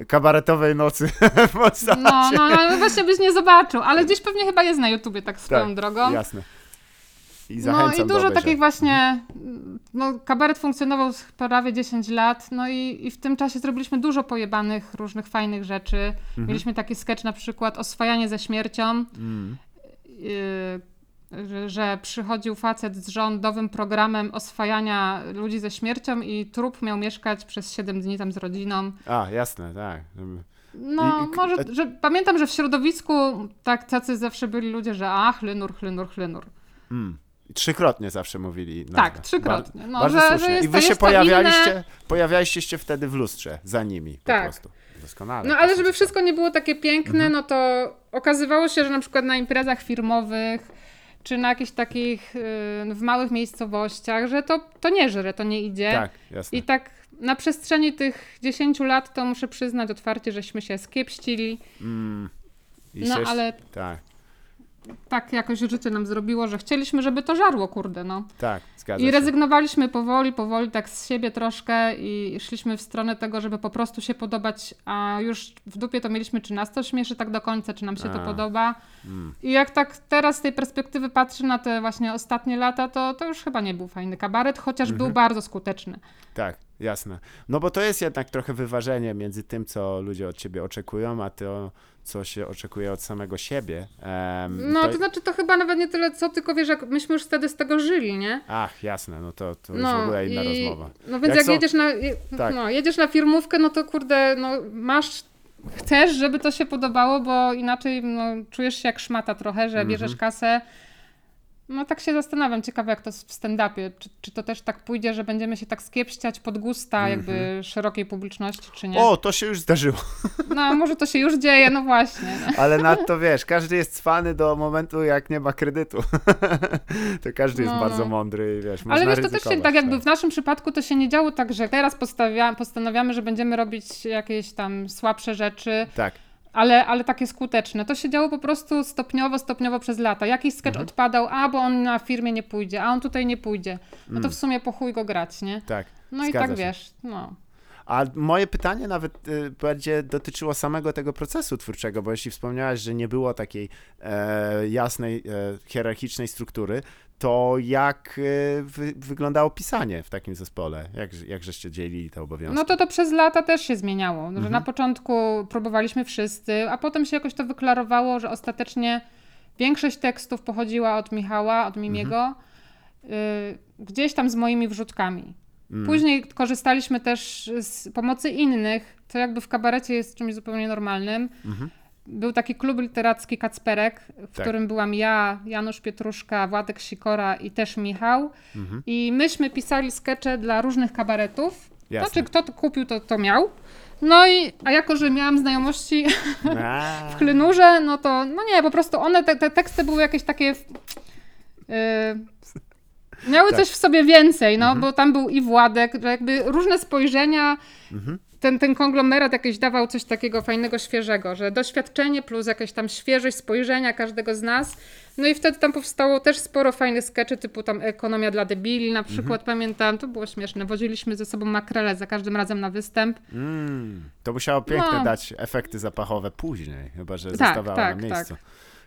e, kabaretowej nocy w Polsacie. No, no, no, właśnie byś nie zobaczył, ale gdzieś pewnie chyba jest na YouTubie tak swoją Tak, drogą. Jasne. I No zachęcam i do dużo takich właśnie, no kabaret funkcjonował prawie 10 lat, no i, i w tym czasie zrobiliśmy dużo pojebanych, różnych fajnych rzeczy. Mhm. Mieliśmy taki sketch na przykład Oswajanie ze śmiercią, Mm. yy, że, przychodził facet z rządowym programem oswajania ludzi ze śmiercią i trup miał mieszkać przez 7 dni tam z rodziną. A, jasne, tak. No, I- i- może, że pamiętam, że w środowisku tak tacy zawsze byli ludzie, że a, chlynur, chlynur, chlynur. Mm. I Trzykrotnie zawsze mówili. nazwę. Tak, trzykrotnie. No, bardzo że- słusznie. że I wy się pojawialiście, inne- pojawialiście się wtedy w lustrze za nimi po Tak. prostu. Doskonale. No ale żeby wszystko nie było takie piękne, no to okazywało się, że na przykład na imprezach firmowych, czy na jakichś takich y, w małych miejscowościach, że to, to nie żre, to nie idzie. Tak, jasne. I tak na przestrzeni tych 10 lat to muszę przyznać otwarcie, żeśmy się skiepścili. Mm. I No sześć- ale Tak, tak jakoś życie nam zrobiło, że chcieliśmy, żeby to żarło, kurde, no. tak, zgadza I się. rezygnowaliśmy powoli, powoli tak z siebie troszkę i szliśmy w stronę tego, żeby po prostu się podobać, a już w dupie to mieliśmy, czy nas to śmieszy tak do końca, czy nam się to A. podoba. Mm. I jak tak teraz z tej perspektywy patrzę na te właśnie ostatnie lata, to, to już chyba nie był fajny kabaret, chociaż Mhm. był bardzo skuteczny. Tak, jasne. No bo to jest jednak trochę wyważenie między tym, co ludzie od ciebie oczekują, a to, co się oczekuje od samego siebie. Em, No, to... to znaczy to chyba nawet nie tyle co, tylko wiesz, jak myśmy już wtedy z tego żyli, nie? Ach, jasne, no to, to już w ogóle inna i- rozmowa. No więc Jak jak, są- jedziesz, na, Tak. no, jedziesz na firmówkę, no to kurde, no masz, chcesz, żeby to się podobało, bo inaczej no, czujesz się jak szmata trochę, że Mhm. bierzesz kasę. No tak się zastanawiam, ciekawe jak to w stand-upie, czy, czy to też tak pójdzie, że będziemy się tak skiepściać pod gusta jakby szerokiej publiczności, czy nie. Mhm. O, to się już zdarzyło. No może to się już dzieje, no właśnie. Nie? Ale nadto wiesz, każdy jest cwany do momentu, jak nie ma kredytu. to każdy jest No, bardzo no. mądry i wiesz, Ale wiesz, to też się ryzykować, tak jakby w naszym przypadku to się nie działo tak, że teraz postanawiamy, że będziemy robić jakieś tam słabsze rzeczy, Tak, ale, ale takie skuteczne. To się działo po prostu stopniowo, stopniowo przez lata. Jakiś sketch Mhm. odpadał, a bo on na firmie nie pójdzie, a on tutaj nie pójdzie. No to w sumie po chuj go grać, nie? tak. No i Mm. Zgadza tak się. wiesz, no. A moje pytanie nawet y, bardziej dotyczyło samego tego procesu twórczego, bo jeśli wspomniałaś, że nie było takiej e, jasnej, e, hierarchicznej struktury, to jak e, wy, wyglądało pisanie w takim zespole? Jak, jak żeście dzielili te obowiązki? No to to przez lata też się zmieniało, Mhm. że na początku próbowaliśmy wszyscy, a potem się jakoś to wyklarowało, że ostatecznie większość tekstów pochodziła od Michała, od Mimiego, y, gdzieś tam z moimi wrzutkami. Mm. Później korzystaliśmy też z pomocy innych, co jakby w kabarecie jest czymś zupełnie normalnym. Mhm. Był taki klub literacki Kacperek, w Tak. którym byłam ja, Janusz Pietruszka, Władek Sikora i też Michał. Mhm. I myśmy pisali skecze dla różnych kabaretów. Jasne. Znaczy, kto to kupił, to, to miał. No i, a jako, że miałam znajomości w Klynurze, no to, no nie, po prostu one, te, te teksty były jakieś takie, yy, miały Tak. coś w sobie więcej, no, bo tam był i Władek, jakby różne spojrzenia, ten, ten konglomerat jakiś dawał coś takiego fajnego, świeżego, że doświadczenie plus jakaś tam świeżość spojrzenia każdego z nas, no i wtedy tam powstało też sporo fajnych skeczy, typu tam Ekonomia dla debili na przykład, pamiętam, to było śmieszne, woziliśmy ze sobą makrele za każdym razem na występ, mm, to musiało piękne No. dać efekty zapachowe później, chyba że Tak, zostawała tak, na miejscu. tak.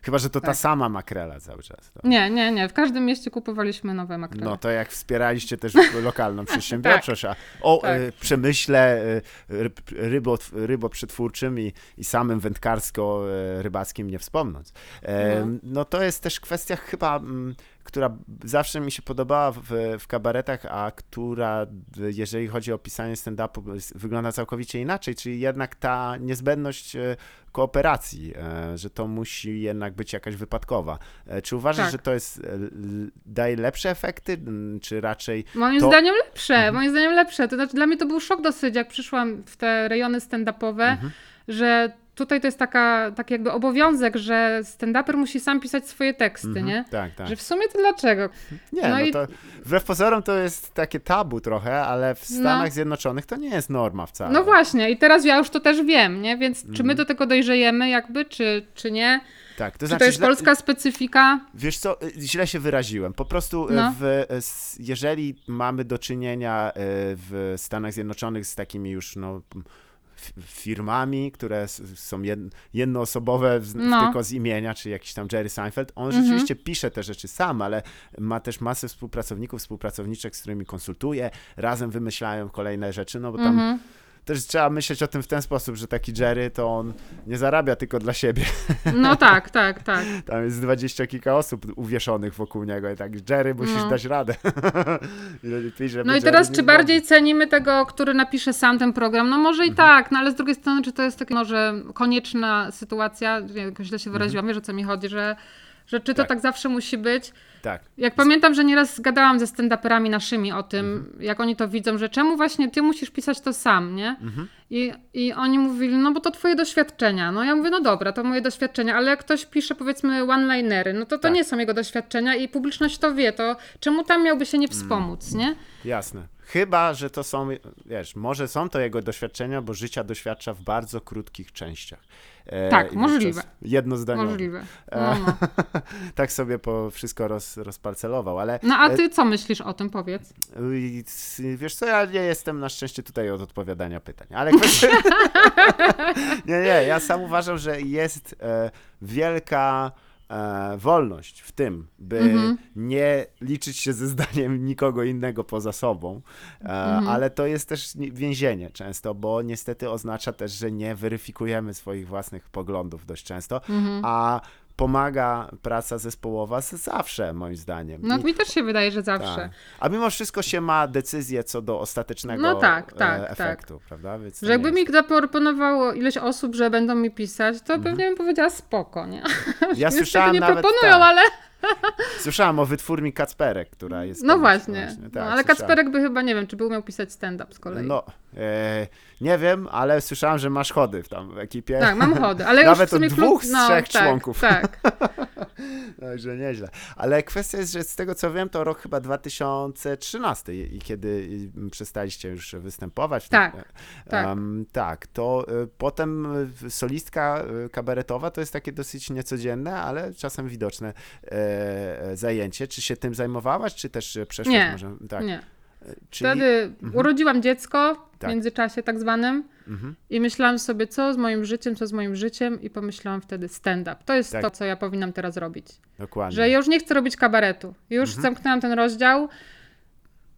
Chyba, że to ta Tak. sama makrela cały czas. To. Nie, nie, nie. W każdym mieście kupowaliśmy nowe makrele. No to jak wspieraliście też lokalną przedsiębiorczość, a o Tak. y, przemyśle y, ryb, rybo, ryboprzetwórczym i, i samym wędkarsko-rybackim nie wspomnąc. E, No. no to jest też kwestia chyba, mm, która zawsze mi się podobała w, w kabaretach, a która, jeżeli chodzi o pisanie stand-upu, wygląda całkowicie inaczej, czyli jednak ta niezbędność e, kooperacji, e, że to musi jednak być jakaś wypadkowa. E, Czy uważasz, Tak. że to jest, daje lepsze efekty, czy raczej Moim To- zdaniem lepsze, Mhm. moim zdaniem lepsze. To znaczy, dla mnie to był szok dosyć, jak przyszłam w te rejony stand-upowe, Mhm. że tutaj to jest taka, taki jakby obowiązek, że stand-uper musi sam pisać swoje teksty, Mhm, nie? Tak, tak. Że w sumie to dlaczego? Nie, no no, i- to wbrew pozorom to jest takie tabu trochę, ale w Stanach Zjednoczonych to nie jest norma wcale. No właśnie, i teraz ja już to też wiem, nie? Więc czy Mhm. my do tego dojrzejemy jakby, czy, czy nie? Tak, to Czy znaczy, to jest źle, polska specyfika? wiesz co, y, źle się wyraziłem. Po prostu y, No. w, y, jeżeli mamy do czynienia w Stanach Zjednoczonych z takimi już no, firmami, które są jed, jednoosobowe No. tylko z imienia, czy jakiś tam Jerry Seinfeld, on Mhm. rzeczywiście pisze te rzeczy sam, ale ma też masę współpracowników, współpracowniczek, z którymi konsultuje, razem wymyślają kolejne rzeczy, no bo tam Mhm. Też trzeba myśleć o tym w ten sposób, że taki Jerry to on nie zarabia tylko dla siebie. No tak, tak, tak. Tam jest dwadzieścia kilka osób uwieszonych wokół niego i tak, Jerry, musisz No. dać radę. No i teraz, czy bardziej cenimy tego, który napisze sam ten program? No może i Mhm. tak, no ale z drugiej strony, czy to jest taka może konieczna sytuacja, jakoś źle się wyraziłam, wiesz o co mi chodzi, że, że czy to. Tak. tak. zawsze musi być? Tak. Jak pamiętam, że nieraz gadałam ze stand-uperami naszymi o tym, Mhm. jak oni to widzą, że czemu właśnie ty musisz pisać to sam, nie? Mhm. I, I oni mówili, no bo to twoje doświadczenia. No ja mówię, no dobra, to moje doświadczenia, ale jak ktoś pisze powiedzmy one-linery, no to to Tak. nie są jego doświadczenia i publiczność to wie, to czemu tam miałby się nie Mm. wspomóc, nie? Jasne. Chyba, że to są, wiesz, może są to jego doświadczenia, bo życia doświadcza w bardzo krótkich częściach. E, Tak, możliwe. Jednozdaniowo. Możliwe. E, No, no. tak sobie po wszystko roz, rozparcelował, ale no a ty co myślisz o tym, powiedz? wiesz co, ja nie jestem na szczęście tutaj od odpowiadania pytań, ale nie, nie, ja sam uważam, że jest e, wielka e, wolność w tym, by Mhm. nie liczyć się ze zdaniem nikogo innego poza sobą, e, Mhm. ale to jest też ni- więzienie często, bo niestety oznacza też, że nie weryfikujemy swoich własnych poglądów dość często, Mhm. a pomaga praca zespołowa zawsze, moim zdaniem. No I- mi też się wydaje, że zawsze. tak. A mimo wszystko się ma decyzję co do ostatecznego No tak, e, tak, tak. efektu, prawda? Więc Że jakby nie mi jest- zaproponowało ileś osób, że będą mi pisać, to pewnie bym powiedziała spoko, nie? Ja słyszałem nie nawet, proponują, tak, ale... słyszałem o wytwórni Kacperek, która jest... No tam- właśnie. tak, no, ale. Kacperek by chyba, nie wiem, czy by umiał pisać stand-up z kolei. No, e, nie wiem, ale słyszałem, że masz chody w tam w ekipie. Tak, mam chody, ale Nawet już w sumie od dwóch klub... z trzech tak, członków. Tak, Także nieźle. Ale kwestia jest, że z tego co wiem, to rok chyba 2013 i kiedy przestaliście już występować. Tak, E, tak. em, tak, to e, potem e, solistka e, kabaretowa to jest takie dosyć niecodzienne, ale czasem widoczne e, e, zajęcie. Czy się tym zajmowałaś, czy też e, przeszłaś Nie, może? Tak. nie. Czyli, Wtedy urodziłam dziecko w Tak. międzyczasie tak zwanym Mhm. i myślałam sobie, co z moim życiem, co z moim życiem i pomyślałam wtedy stand-up. To jest Tak. to, co ja powinnam teraz robić. Dokładnie. Że ja już nie chcę robić kabaretu. Już Mhm. zamknęłam ten rozdział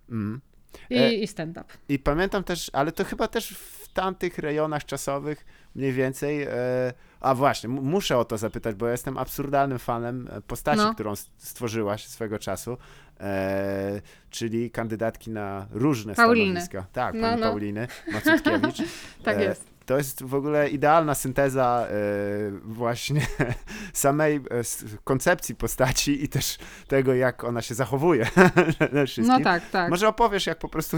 Mhm. i, E, i stand-up. I pamiętam też, ale to chyba też w tamtych rejonach czasowych mniej więcej. E, a właśnie, muszę o to zapytać, bo ja jestem absurdalnym fanem e, postaci, No. którą stworzyłaś swego czasu, e, czyli kandydatki na różne Pauliny. stanowiska. Tak, No, pani no. Pauliny Macutkiewicz. Tak E, jest. to jest w ogóle idealna synteza e, właśnie samej e, koncepcji postaci i też tego, jak ona się zachowuje. No tak, tak. Może opowiesz, jak po prostu,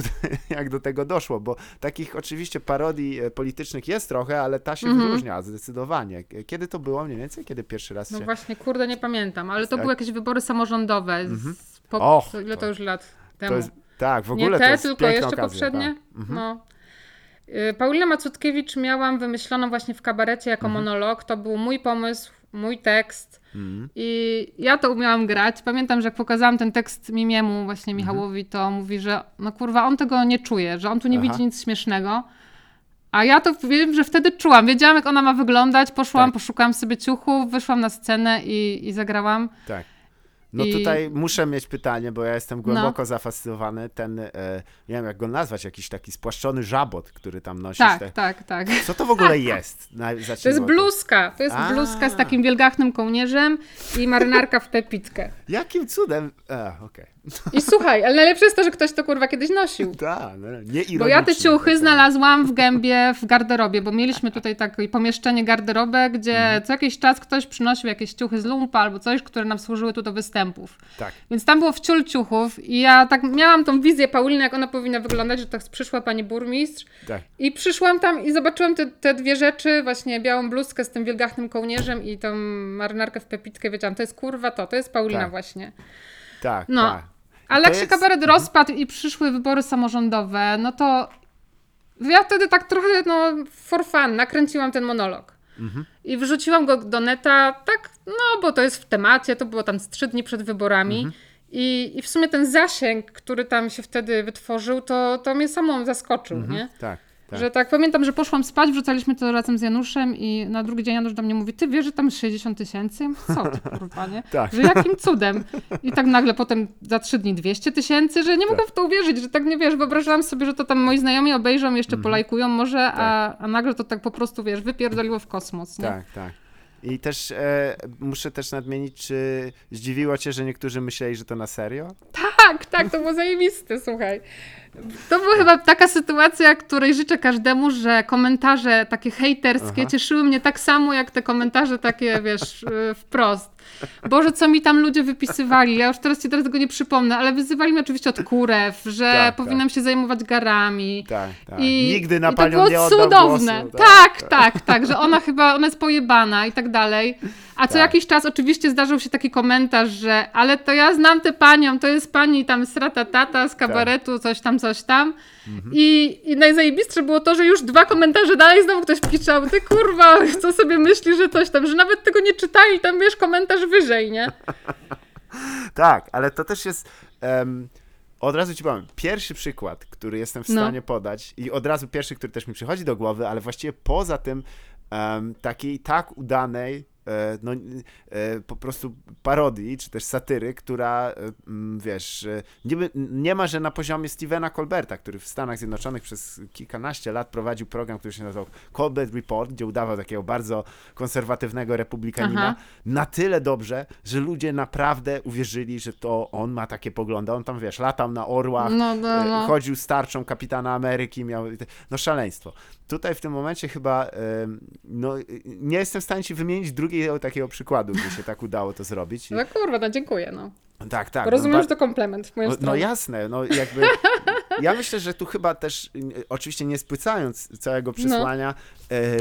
jak do tego doszło, bo takich oczywiście parodii politycznych jest trochę, ale ta się Mhm. wyróżnia zdecydowanie. Kiedy to było mniej więcej? Kiedy pierwszy raz No się... właśnie, kurde, nie pamiętam, ale to Tak. były jakieś wybory samorządowe. Po, Och, ile to to- już lat temu? Jest, tak, w nie ogóle te, to jest tylko jeszcze okazja, poprzednie. Tak. Mhm. No. Y, Paulina Macutkiewicz miałam wymyśloną właśnie w kabarecie jako Mhm. monolog. To był mój pomysł, mój tekst. Mhm. I ja to umiałam grać. Pamiętam, że jak pokazałam ten tekst Mimiemu, właśnie Mhm. Michałowi, to mówi, że no kurwa, on tego nie czuje, że on tu nie Aha. widzi nic śmiesznego. A ja to wiem, że wtedy czułam. Wiedziałam, jak ona ma wyglądać. Poszłam, Tak. poszukałam sobie ciuchów, wyszłam na scenę i, i zagrałam. Tak. No I- No. tutaj muszę mieć pytanie, bo ja jestem głęboko zafascynowany. Ten, e, nie wiem jak go nazwać, jakiś taki spłaszczony żabot, który tam nosisz. Tak, te... tak, tak. Co to w ogóle jest? Na, To jest bluzka. To jest A. bluzka z takim wielgachnym kołnierzem i marynarka w pepitkę. Jakim cudem? E, okej. I słuchaj, ale najlepsze jest to, że ktoś to kurwa kiedyś nosił. Tak, no, nie Bo ja te ciuchy znalazłam w gębie w garderobie, bo mieliśmy tutaj takie pomieszczenie garderobę, gdzie Mhm. co jakiś czas ktoś przynosił jakieś ciuchy z lumpa albo coś, które nam służyły tu do występów. Tak. Więc tam było wciul ciuchów i ja tak miałam tą wizję Pauliny, jak ona powinna wyglądać, że tak przyszła pani burmistrz Tak. i przyszłam tam i zobaczyłam te, te dwie rzeczy, właśnie białą bluzkę z tym wielgachnym kołnierzem i tą marynarkę w pepitkę, wiedziałam, to jest kurwa to, to jest Paulina Tak. właśnie. Tak, No. tak. Ale To jak się jest- Mhm. kabaret rozpadł i przyszły wybory samorządowe, no to ja wtedy tak trochę, no, for fun, nakręciłam ten monolog. Mhm. I wrzuciłam go do neta, tak, no, bo to jest w temacie, to było tam z trzy dni przed wyborami. Mhm. I, I w sumie ten zasięg, który tam się wtedy wytworzył, to, to mnie samą zaskoczył, nie? Tak. Tak. Że tak, pamiętam, że poszłam spać, wrzucaliśmy to razem z Januszem i na drugi dzień Janusz do mnie mówi, ty wiesz, że tam jest 60 tysięcy? Ja mówię, Co ty, kurwa, nie? Tak. Że jakim cudem? I tak nagle potem za trzy dni 200 tysięcy, że nie mogłam w to uwierzyć, że tak nie wiesz, wyobrażałam sobie, że to tam moi znajomi obejrzą, jeszcze Mhm. polajkują może, a, a nagle to tak po prostu, wiesz, wypierdoliło w kosmos, nie? Tak, tak. I też e, muszę też nadmienić, czy zdziwiło cię, że niektórzy myśleli, że to na serio? Tak, tak, to było zajebiste, słuchaj. To była chyba taka sytuacja, której życzę każdemu, że komentarze takie hejterskie Aha. cieszyły mnie tak samo, jak te komentarze takie, wiesz, y, wprost. Boże, co mi tam ludzie wypisywali, ja już teraz ci teraz tego nie przypomnę, ale wyzywali mnie oczywiście od kurew, że Tak, powinnam się zajmować garami. Tak, tak. I, Nigdy na i panią to było cudowne. Głosu, tak, tak, tak, że ona chyba, ona jest pojebana i tak dalej. A co Tak. jakiś czas oczywiście zdarzył się taki komentarz, że ale to ja znam tę panią, to jest pani tam strata tata z kabaretu, coś tam, coś tam. Mhm. I, I najzajebistsze było to, że już dwa komentarze dalej znowu ktoś piszał, ty kurwa, co sobie myśli, że coś tam, że nawet tego nie czytali, tam wiesz, komentarz wyżej, nie? Tak, ale to też jest. em, od razu ci powiem, pierwszy przykład, który jestem w No. stanie podać, i od razu pierwszy, który też mi przychodzi do głowy, ale właściwie poza tym em, takiej tak udanej, no, e, po prostu parodii, czy też satyry, która, e, wiesz, e, niby, nie ma, że na poziomie Stevena Colberta, który w Stanach Zjednoczonych przez kilkanaście lat prowadził program, który się nazywał Colbert Report, gdzie udawał takiego bardzo konserwatywnego republikanina, Aha. na tyle dobrze, że ludzie naprawdę uwierzyli, że to on ma takie poglądy. On tam, wiesz, latał na orłach, No, no, e, no. chodził z tarczą kapitana Ameryki, miał, no szaleństwo. Tutaj w tym momencie chyba, no nie jestem w stanie ci wymienić drugiego takiego przykładu, gdzie się tak udało to zrobić. No kurwa, no dziękuję, no. tak, tak. Rozumiem, no, że to komplement w moją no, no jasne, no jakby. Ja myślę, że tu chyba też, y, oczywiście nie spłycając całego przesłania, e,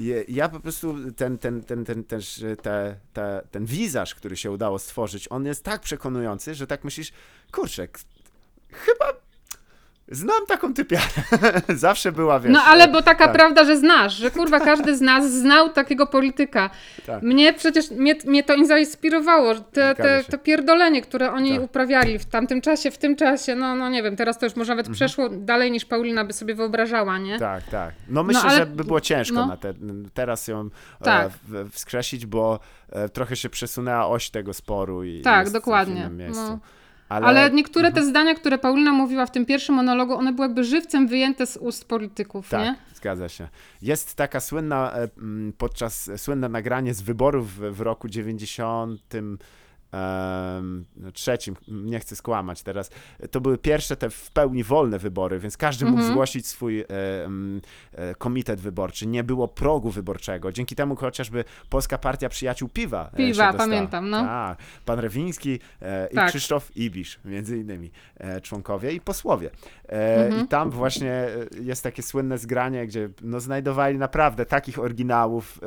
je- ja po prostu ten, ten, ten, ten, też te, te, ten wizaż, który się udało stworzyć, on jest tak przekonujący, że tak myślisz, kurczę, chyba znam taką typiarę. Zawsze była, wiesz. No ale bo taka tak. prawda, że znasz, że kurwa każdy z nas znał takiego polityka. Tak. Mnie przecież, mnie, mnie to zainspirowało, te, te, to pierdolenie, które oni Tak. uprawiali w tamtym czasie, w tym czasie, no, no nie wiem, teraz to już może nawet Mhm. przeszło dalej niż Paulina by sobie wyobrażała, nie? Tak, tak. No myślę, ale- że by było ciężko no. na te, teraz ją Tak. e, w, wskrzesić, bo e, trochę się przesunęła oś tego sporu i Tak, dokładnie. w innym miejscu. No. Ale, Ale niektóre te zdania, które Paulina mówiła w tym pierwszym monologu, one były jakby żywcem wyjęte z ust polityków, tak, nie? zgadza się. Jest taka słynna, e, podczas słynne nagranie z wyborów w, roku 90 em, no, trzecim, nie chcę skłamać teraz, to były pierwsze te w pełni wolne wybory, więc każdy mógł Mhm. zgłosić swój e, e, komitet wyborczy. Nie było progu wyborczego. Dzięki temu chociażby Polska Partia Przyjaciół Piwa. e, Piwa, pamiętam, no. Tak. Pan Rewiński e, i Tak. Krzysztof Ibisz, między innymi e, członkowie i posłowie. E, Mhm. I tam właśnie jest takie słynne zgranie, gdzie no, znajdowali naprawdę takich oryginałów.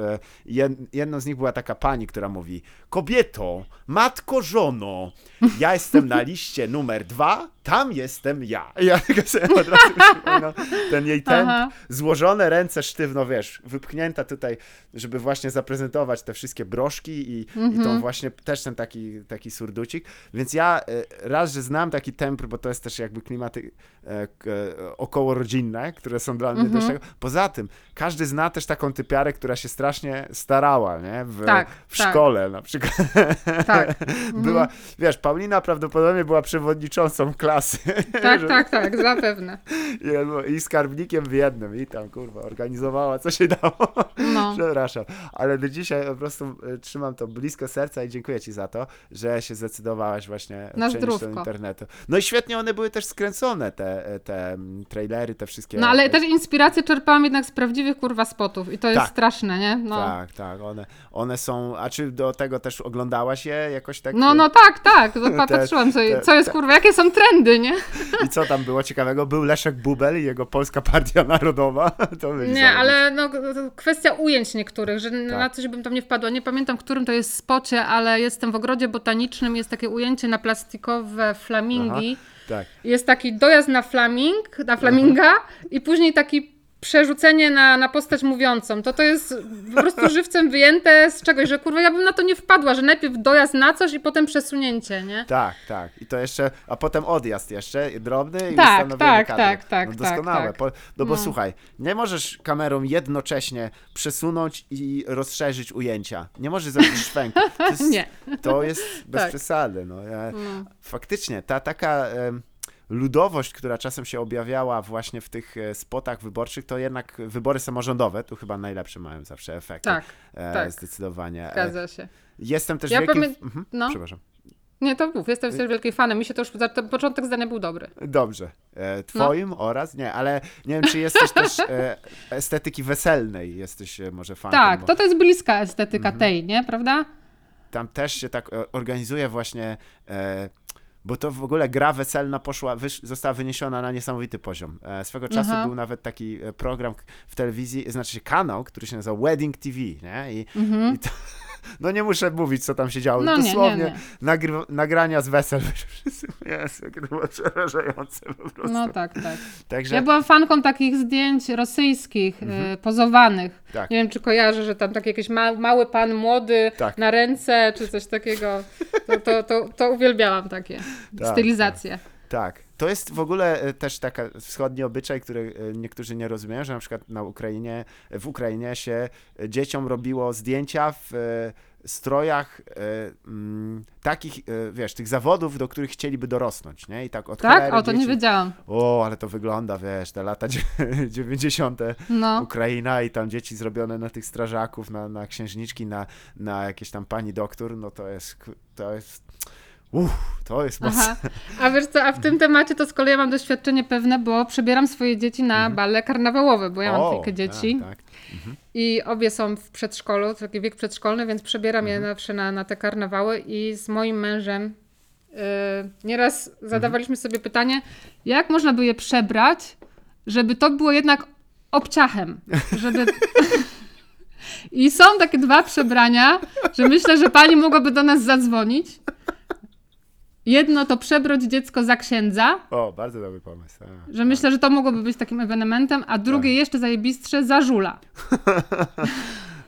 Jed, jedną z nich była taka pani, która mówi: Kobieto, matko, żono, ja jestem na liście numer dwa, tam jestem ja. Ja tylko sobie od razu przypominam ten jej temp, Aha. złożone ręce sztywno, wiesz, wypchnięta tutaj, żeby właśnie zaprezentować te wszystkie broszki i, i Mhm. tą właśnie też ten taki, taki surducik. Więc ja e, raz, że znam taki temper, bo to jest też jakby klimaty e, e, okołorodzinne, które są dla mnie Mhm. też tego. Poza tym, każdy zna też taką typiarę, która się strasznie starała, nie? W, Tak, w tak. szkole na przykład. Tak, Była, wiesz, Paulina prawdopodobnie była przewodniczącą klasy. Tak, że- tak, tak, zapewne. i, I skarbnikiem w jednym. I tam, kurwa, organizowała, co się dało. No. Przepraszam, ale do dzisiaj po prostu e, trzymam to blisko serca i dziękuję ci za to, że się zdecydowałaś właśnie Na przenieść do internetu. No i świetnie one były też skręcone, te, te mm, trailery, te wszystkie. No ale e, też inspirację czerpałam jednak z prawdziwych kurwa spotów i to jest Tak. straszne, nie? No. Tak, tak, one, one są, a czy do tego też oglądałaś je jakoś tak? No, no tak, tak. Patrzyłam te- co jest kurwa, jakie są trendy, nie? I co tam było ciekawego? Był Leszek Bubel i jego Polska Partia Narodowa. To Nie, ale no, kwestia ujęć niektórych, że na Tak. coś bym tam nie wpadła. Nie pamiętam, którym to jest spocie, ale jestem w ogrodzie botanicznym, jest takie ujęcie na plastikowe flamingi. Tak. Jest taki dojazd na flaming, na flaminga i później taki przerzucenie na, na postać mówiącą. To to jest po prostu żywcem wyjęte z czegoś, że kurwa ja bym na to nie wpadła, że najpierw dojazd na coś i potem przesunięcie, nie? Tak, tak. I to jeszcze, a potem odjazd jeszcze, drobny i Tak, ustanowienie tak, kadry. tak, tak, No tak, doskonałe. tak. No bo No. słuchaj, nie możesz kamerą jednocześnie przesunąć i rozszerzyć ujęcia. Nie możesz zrobić szwęku. To jest, Nie. To jest bez Tak. przesady. No. No. Faktycznie, ta taka em, ludowość, która czasem się objawiała właśnie w tych e, spotach wyborczych, to jednak wybory samorządowe, tu chyba najlepsze mają zawsze efekty. Tak, e, tak. Zdecydowanie. E, zgadza się. Jestem też Ja wielkim... pamię- Mhm, no. Przepraszam. Nie, to mów, jestem też wielkim fanem. Mi się to już, ten początek zdania był dobry. Dobrze. No. E, twoim oraz? Nie, ale nie wiem, czy jesteś też e, estetyki weselnej, jesteś e, może fanem. Tak, bo to to jest bliska estetyka Mhm. tej, nie? Prawda? Tam też się tak organizuje właśnie, e, bo to w ogóle gra weselna poszła, wysz, została wyniesiona na niesamowity poziom. E, swego czasu Aha. był nawet taki e, program w telewizji, znaczy kanał, który się nazywał Wedding TV, nie? I, Mhm. i to, no nie muszę mówić, co tam się działo. No nie, nie, Dosłownie nie. Nagry, nagrania z wesel. Jezu, to było przerażające po prostu. No tak, tak. Także, Ja byłam fanką takich zdjęć rosyjskich, e, pozowanych. Mhm. Tak. Nie wiem, czy kojarzę, że tam taki jakiś ma, mały pan młody Tak. na ręce, czy coś takiego. To, to, to, to uwielbiałam takie Tak, stylizacje. Tak. To jest w ogóle e, też taka wschodni obyczaj, który e, niektórzy nie rozumieją, że na przykład na Ukrainie, w Ukrainie się e, dzieciom robiło zdjęcia w e, strojach e, mm, takich, e, wiesz, tych zawodów, do których chcieliby dorosnąć, nie? I tak od Tak? O, to nie dzieci- wiedziałam. O, ale to wygląda, wiesz, te lata dzie- 90. No. Ukraina i tam dzieci zrobione na tych strażaków, na, na księżniczki, na, na jakieś tam pani doktor, no to jest, to jest, uff, to jest mocne. Aha. A wiesz co, a w tym temacie to z kolei mam doświadczenie pewne, bo przebieram swoje dzieci na bale karnawałowe, bo ja mam O, trójkę dzieci. Tak, tak. I obie są w przedszkolu, taki wiek przedszkolny, więc przebieram Mhm. je zawsze na, na te karnawały i z moim mężem yy, nieraz zadawaliśmy sobie pytanie, jak można by je przebrać, żeby to było jednak obciachem, żeby... I są takie dwa przebrania, że myślę, że pani mogłaby do nas zadzwonić. Jedno to przebrać dziecko za księdza, O, bardzo dobry pomysł. A, że myślę, że to mogłoby być takim ewenementem, a drugie jeszcze zajebistsze za żula.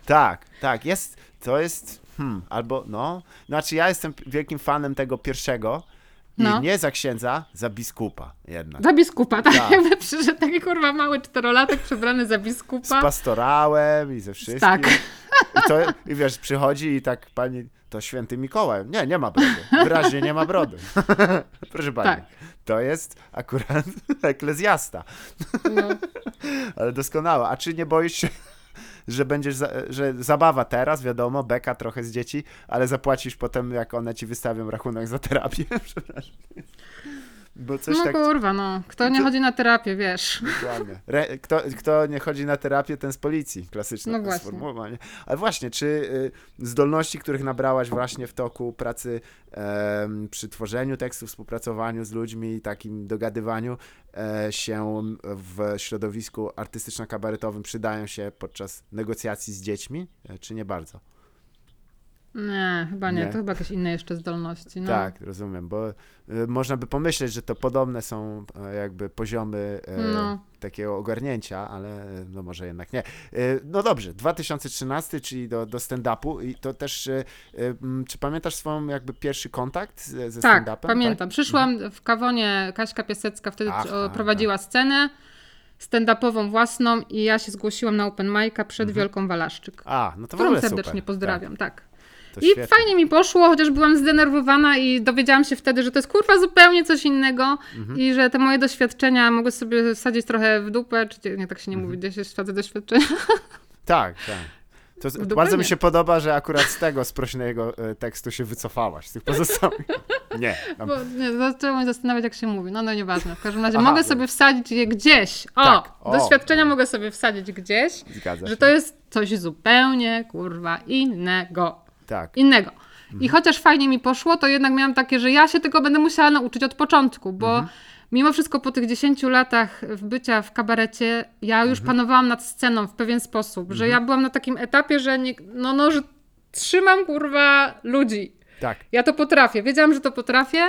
Tak, tak, jest, to jest, hmm, albo, no, znaczy ja jestem wielkim fanem tego pierwszego, i No. nie za księdza, za biskupa jednak. Za biskupa, tak? Tak. Jakby przyszedł taki kurwa mały czterolatek przebrany za Z biskupa. pastorałem i ze wszystkim. Tak. I, to, I wiesz, przychodzi i tak pani, to święty Mikołaj. Nie, nie ma brody. Wyraźnie nie ma brody. Proszę pani, Tak. to jest akurat eklezjasta. No. Ale doskonałe. A czy nie boisz się, że będziesz, za, że zabawa teraz, wiadomo, beka trochę z dzieci, ale zapłacisz potem, jak one ci wystawią rachunek za terapię, przepraszam. Bo coś no tak... kurwa, no. Kto nie To- chodzi na terapię, wiesz. Dokładnie. Re, kto, kto nie chodzi na terapię, ten z policji. Klasyczne No właśnie. sformułowanie. Ale właśnie, czy y, zdolności, których nabrałaś właśnie w toku pracy em, przy tworzeniu tekstu, współpracowaniu z ludźmi, takim dogadywaniu e, się w środowisku artystyczno-kabaretowym przydają się podczas negocjacji z dziećmi, e, czy nie bardzo? Nie, chyba nie. Nie. To chyba jakieś inne jeszcze zdolności. No. Tak, rozumiem, bo y, można by pomyśleć, że to podobne są e, jakby poziomy e, No. takiego ogarnięcia, ale e, no może jednak nie. E, no dobrze, 2013, czyli do, do stand-upu i to też, e, e, czy pamiętasz swoją jakby pierwszy kontakt ze, ze Tak, stand-upem? pamiętam. Przyszłam w kawonie, Kaśka Piasecka wtedy Ach, tak, prowadziła scenę stand-upową własną i ja się zgłosiłam na open mic'a przed Mhm. Wielką Walaszczyk. A, no to Którą serdecznie super. pozdrawiam, tak. Tak, I świetnie. fajnie mi poszło, chociaż byłam zdenerwowana i dowiedziałam się wtedy, że to jest kurwa zupełnie coś innego Mhm. i że te moje doświadczenia mogę sobie wsadzić trochę w dupę, czy nie tak się nie Mhm. mówi, gdzie się wsadza doświadczenia. Tak, tak. To bardzo mi się podoba, że akurat z tego sprośnego e, tekstu się wycofałaś, z tych pozostałych. Nie. Tam, Bo nie, zaczęłam się zastanawiać, jak się mówi. No, no nieważne. W każdym razie Aha, mogę sobie wsadzić je gdzieś. O, Tak, o. doświadczenia mogę sobie wsadzić gdzieś, zgadza że się. to jest coś zupełnie, kurwa, innego. Tak. Innego. Mhm. I chociaż fajnie mi poszło, to jednak miałam takie, że ja się tego będę musiała nauczyć od początku, bo Mhm. mimo wszystko po tych 10 latach bycia w kabarecie, ja już Mhm. panowałam nad sceną w pewien sposób, że ja byłam na takim etapie, że nie, no, no, że trzymam kurwa ludzi. Tak. Ja to potrafię. Wiedziałam, że to potrafię,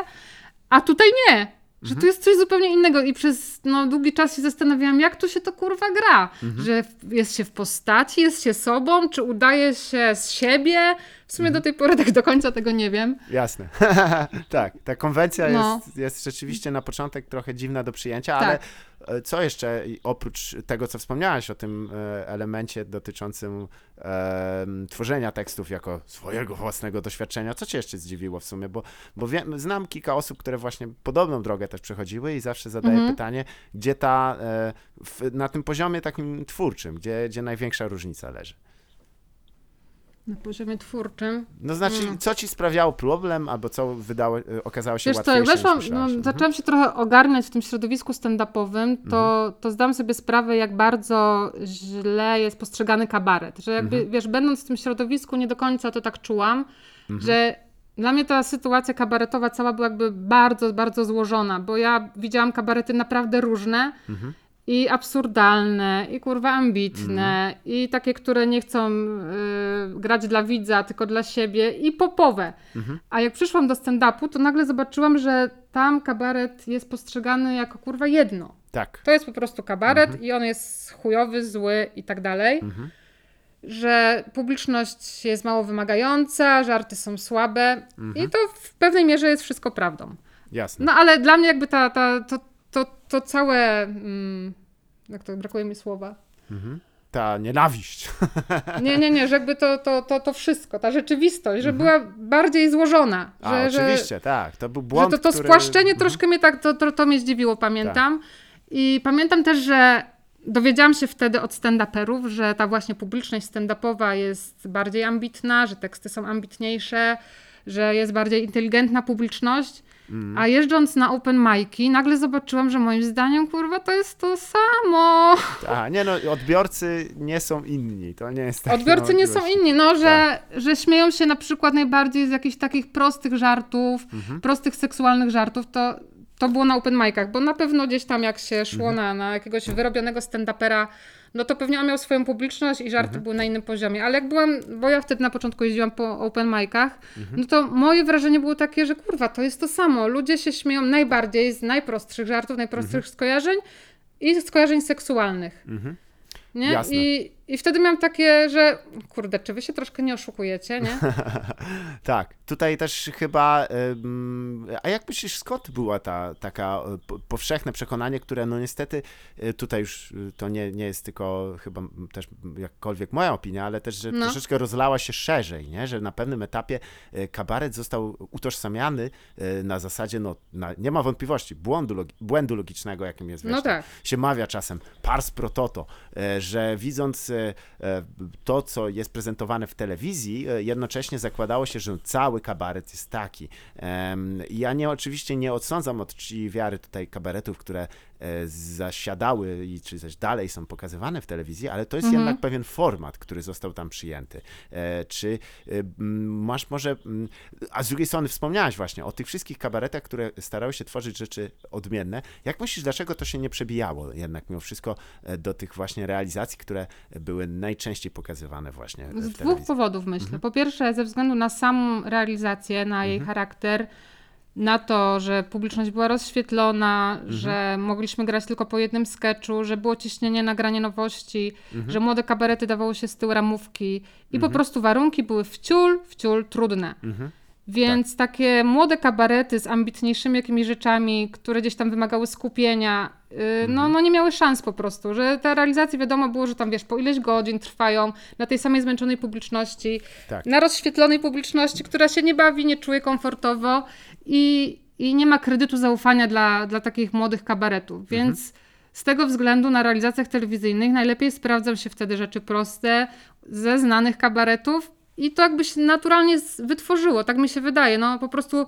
a tutaj nie. Że Mhm. tu jest coś zupełnie innego i przez no, długi czas się zastanawiałam, jak tu się to kurwa gra. Mhm. Że jest się w postaci, jest się sobą, czy udaje się z siebie. W sumie do tej pory tak do końca tego nie wiem. Jasne. tak, ta konwencja No. jest, jest rzeczywiście na początek trochę dziwna do przyjęcia, Tak. ale co jeszcze oprócz tego, co wspomniałaś o tym e, elemencie dotyczącym e, tworzenia tekstów jako swojego własnego doświadczenia, co cię jeszcze zdziwiło w sumie? Bo, bo wiem, znam kilka osób, które właśnie podobną drogę też przechodziły i zawsze zadaję Mhm. pytanie, gdzie ta, e, w, na tym poziomie takim twórczym, gdzie, gdzie największa różnica leży? Na poziomie twórczym. No znaczy, Mm. co ci sprawiało problem, albo co wydało, e, okazało się Wiesz co, łatwiejsze jak weszłam, no? Mhm. zaczęłam się trochę ogarniać w tym środowisku stand-upowym, to, to zdałam sobie sprawę, jak bardzo źle jest postrzegany kabaret. Że jakby, Mhm. wiesz, będąc w tym środowisku, nie do końca to tak czułam, że dla mnie ta sytuacja kabaretowa cała była jakby bardzo, bardzo złożona, bo ja widziałam kabarety naprawdę różne Mhm. I absurdalne, i kurwa ambitne, i takie, które nie chcą y, grać dla widza, tylko dla siebie, i popowe. Mhm. A jak przyszłam do stand-upu, to nagle zobaczyłam, że tam kabaret jest postrzegany jako kurwa jedno. Tak. To jest po prostu kabaret Mhm. i on jest chujowy, zły i tak dalej. Że publiczność jest mało wymagająca, żarty są słabe Mhm. i to w pewnej mierze jest wszystko prawdą. Jasne. No ale dla mnie jakby ta, ta, to, to, to całe... Mm, jak to, brakuje mi słowa. Ta nienawiść. Nie, nie, nie, że jakby to, to, to, to wszystko, ta rzeczywistość, że była bardziej złożona. A, że, że, oczywiście, tak. To był błąd, że to, to który... spłaszczenie Mhm. troszkę mnie tak, to, to, to mnie zdziwiło, pamiętam. I pamiętam też, że dowiedziałam się wtedy od stand-uperów, że ta właśnie publiczność stand-upowa jest bardziej ambitna, że teksty są ambitniejsze, że jest bardziej inteligentna publiczność. A jeżdżąc na open mic'i, nagle zobaczyłam, że moim zdaniem, kurwa, to jest to samo. A, nie no, odbiorcy nie są inni. To nie jest tak. Odbiorcy nie są inni, no, że, że śmieją się na przykład najbardziej z jakichś takich prostych żartów, Mhm. prostych seksualnych żartów, to, to było na open micach, bo na pewno gdzieś tam jak się szło Mhm. na, na jakiegoś wyrobionego stand-upera, no to pewnie on miał swoją publiczność i żarty Mhm. były na innym poziomie, ale jak byłam, bo ja wtedy na początku jeździłam po open micach, Mhm. no to moje wrażenie było takie, że kurwa, to jest to samo, ludzie się śmieją najbardziej z najprostszych żartów, najprostszych Mhm. skojarzeń i skojarzeń seksualnych. Nie? Jasne. I, I wtedy miałam takie, że kurde, czy wy się troszkę nie oszukujecie, nie? Tak, tutaj też chyba. a jak myślisz, skąd była ta taka e, po- powszechne przekonanie, które no niestety e, tutaj już e, to nie, nie jest tylko chyba też jakkolwiek moja opinia, ale też, że No. troszeczkę rozlała się szerzej, nie? że na pewnym etapie kabaret został utożsamiany na zasadzie, no na, nie ma wątpliwości, błędu, logi- błędu logicznego, jakim jest wiesz, No tak. się mawia czasem pars pro toto, że widząc to, co jest prezentowane w telewizji, e, jednocześnie zakładało się, że cały kabaret jest taki. Ja nie, oczywiście nie odsądzam od czci wiary tutaj kabaretów, które e, zasiadały i czy też dalej są pokazywane w telewizji, ale to jest Mhm. jednak pewien format, który został tam przyjęty. E, Czy e, masz może, a z drugiej strony wspomniałaś właśnie o tych wszystkich kabaretach, które starały się tworzyć rzeczy odmienne. Jak myślisz, dlaczego to się nie przebijało jednak mimo wszystko e, do tych właśnie realizacji, które były najczęściej pokazywane właśnie w Z dwóch powodów myślę. Po pierwsze, ze względu na samą realizację, na jej charakter, na to, że publiczność była rozświetlona, że mogliśmy grać tylko po jednym sketchu, że było ciśnienie na granie nowości, że młode kabarety dawało się z tyłu ramówki i po prostu warunki były wciul, wciul trudne. Więc takie młode kabarety z ambitniejszymi jakimiś rzeczami, które gdzieś tam wymagały skupienia, yy, no, no nie miały szans po prostu, że te realizacje wiadomo było, że tam wiesz, po ileś godzin trwają na tej samej zmęczonej publiczności, Tak. na rozświetlonej publiczności, która się nie bawi, nie czuje komfortowo i, i nie ma kredytu zaufania dla, dla takich młodych kabaretów. Więc z tego względu na realizacjach telewizyjnych najlepiej sprawdzą się wtedy rzeczy proste ze znanych kabaretów i to jakby się naturalnie wytworzyło, tak mi się wydaje. No po prostu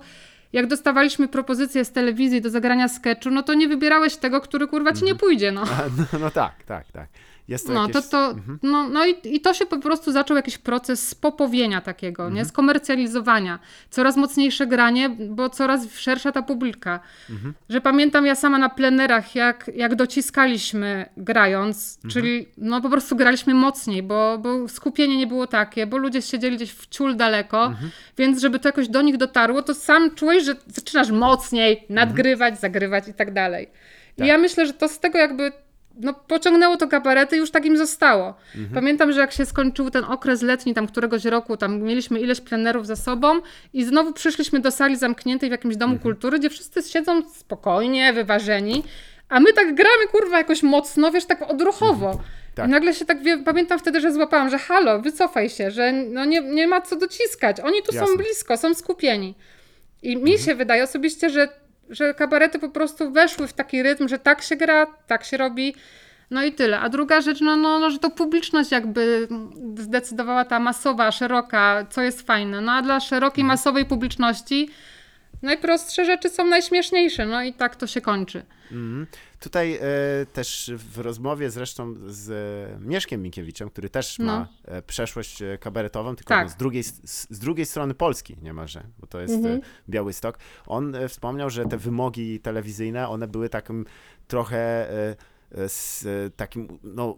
jak dostawaliśmy propozycje z telewizji do zagrania sketchu, no to nie wybierałeś tego, który kurwa ci nie pójdzie, no. No, no tak, tak, tak. Jest to No, jakieś... to, to, no, no i, i to się po prostu zaczął jakiś proces spopowienia takiego, Mhm. nie? skomercjalizowania. Coraz mocniejsze granie, bo coraz szersza ta publika. Mhm. Że pamiętam ja sama na plenerach, jak, jak dociskaliśmy grając, Mhm. czyli no po prostu graliśmy mocniej, bo, bo skupienie nie było takie, bo ludzie siedzieli gdzieś w ciul daleko, Mhm. więc żeby to jakoś do nich dotarło, to sam czułeś, że zaczynasz mocniej Mhm. nadgrywać, zagrywać i tak dalej. I ja myślę, że to z tego jakby no, pociągnęło to kabarety i już tak im zostało. Mhm. Pamiętam, że jak się skończył ten okres letni, tam któregoś roku, tam mieliśmy ileś plenerów za sobą i znowu przyszliśmy do sali zamkniętej w jakimś domu Mhm. kultury, gdzie wszyscy siedzą spokojnie, wyważeni, a my tak gramy, kurwa, jakoś mocno, wiesz, tak odruchowo. Tak. I nagle się tak, wie, pamiętam wtedy, że złapałam, że halo, wycofaj się, że no nie, nie ma co dociskać. Oni tu są Jasne. blisko, są skupieni. I mi się wydaje osobiście, że, że kabarety po prostu weszły w taki rytm, że tak się gra, tak się robi. No i tyle. A druga rzecz, no, no, no że to publiczność jakby zdecydowała ta masowa, szeroka, co jest fajne. No a dla szerokiej, masowej publiczności najprostsze rzeczy są najśmieszniejsze. No i tak to się kończy. Mhm. Tutaj e, też w rozmowie zresztą z e, Mieszkiem Minkiewiczem, który też ma No. e, przeszłość kabaretową, tylko Tak. no, z, drugiej, s- z drugiej strony Polski niemalże, bo to jest Mhm. Białystok. On wspomniał, że te wymogi telewizyjne, one były takim trochę z takim no,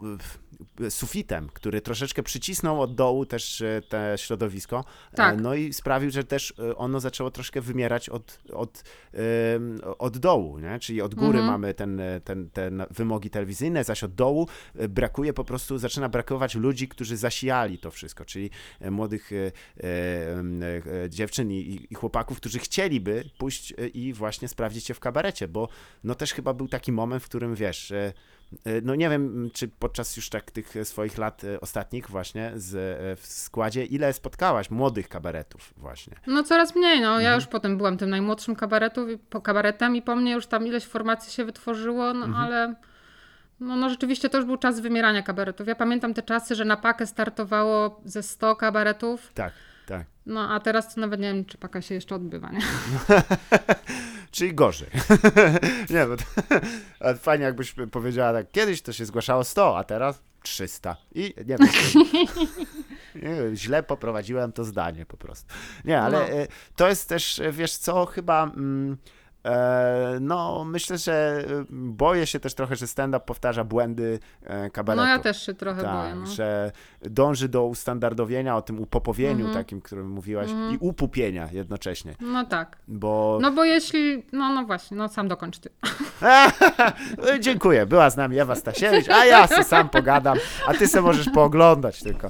sufitem, który troszeczkę przycisnął od dołu też e, te środowisko. E, Tak. No i sprawił, że też e, ono zaczęło troszkę wymierać od, od, od dołu, nie? czyli od góry Mhm. mamy ten, ten, te wymogi telewizyjne, zaś od dołu brakuje po prostu, zaczyna brakować ludzi, którzy zasijali to wszystko, czyli młodych dziewczyn i, i- chłopaków, którzy chcieliby pójść i właśnie sprawdzić się w kabarecie, bo no też chyba był taki moment, w którym wiesz, no nie wiem, czy podczas już tak tych swoich lat e, ostatnich właśnie z, e, w składzie, ile spotkałaś młodych kabaretów właśnie. No coraz mniej, no. Mhm. Ja już potem byłam tym najmłodszym kabaretu, po kabaretem i po mnie już tam ileś formacji się wytworzyło, no Mhm. ale no, no rzeczywiście to już był czas wymierania kabaretów. Ja pamiętam te czasy, że na pakę startowało ze 100 kabaretów, Tak, tak. no a teraz to nawet nie wiem, czy paka się jeszcze odbywa, nie? Czyli gorzej. nie, bo to, a fajnie jakbyś powiedziała tak, kiedyś to się zgłaszało 100, a teraz 300. I nie wiem, nie źle poprowadziłem to zdanie po prostu. Nie, ale No. e, to jest też, e, wiesz co, chyba... Mm, no, myślę, że e, boję się też trochę, że stand-up powtarza błędy e, kabaretu. No ja też się trochę tak, boję, no. że dąży do ustandardowienia, o tym upopowieniu Mhm. takim, którym mówiłaś, i upupienia jednocześnie, No tak. bo... No bo jeśli, no no właśnie, no sam dokończ ty. Dziękuję, była z nami Ewa Stasiewicz, a ja se sam pogadam, a ty se możesz pooglądać tylko.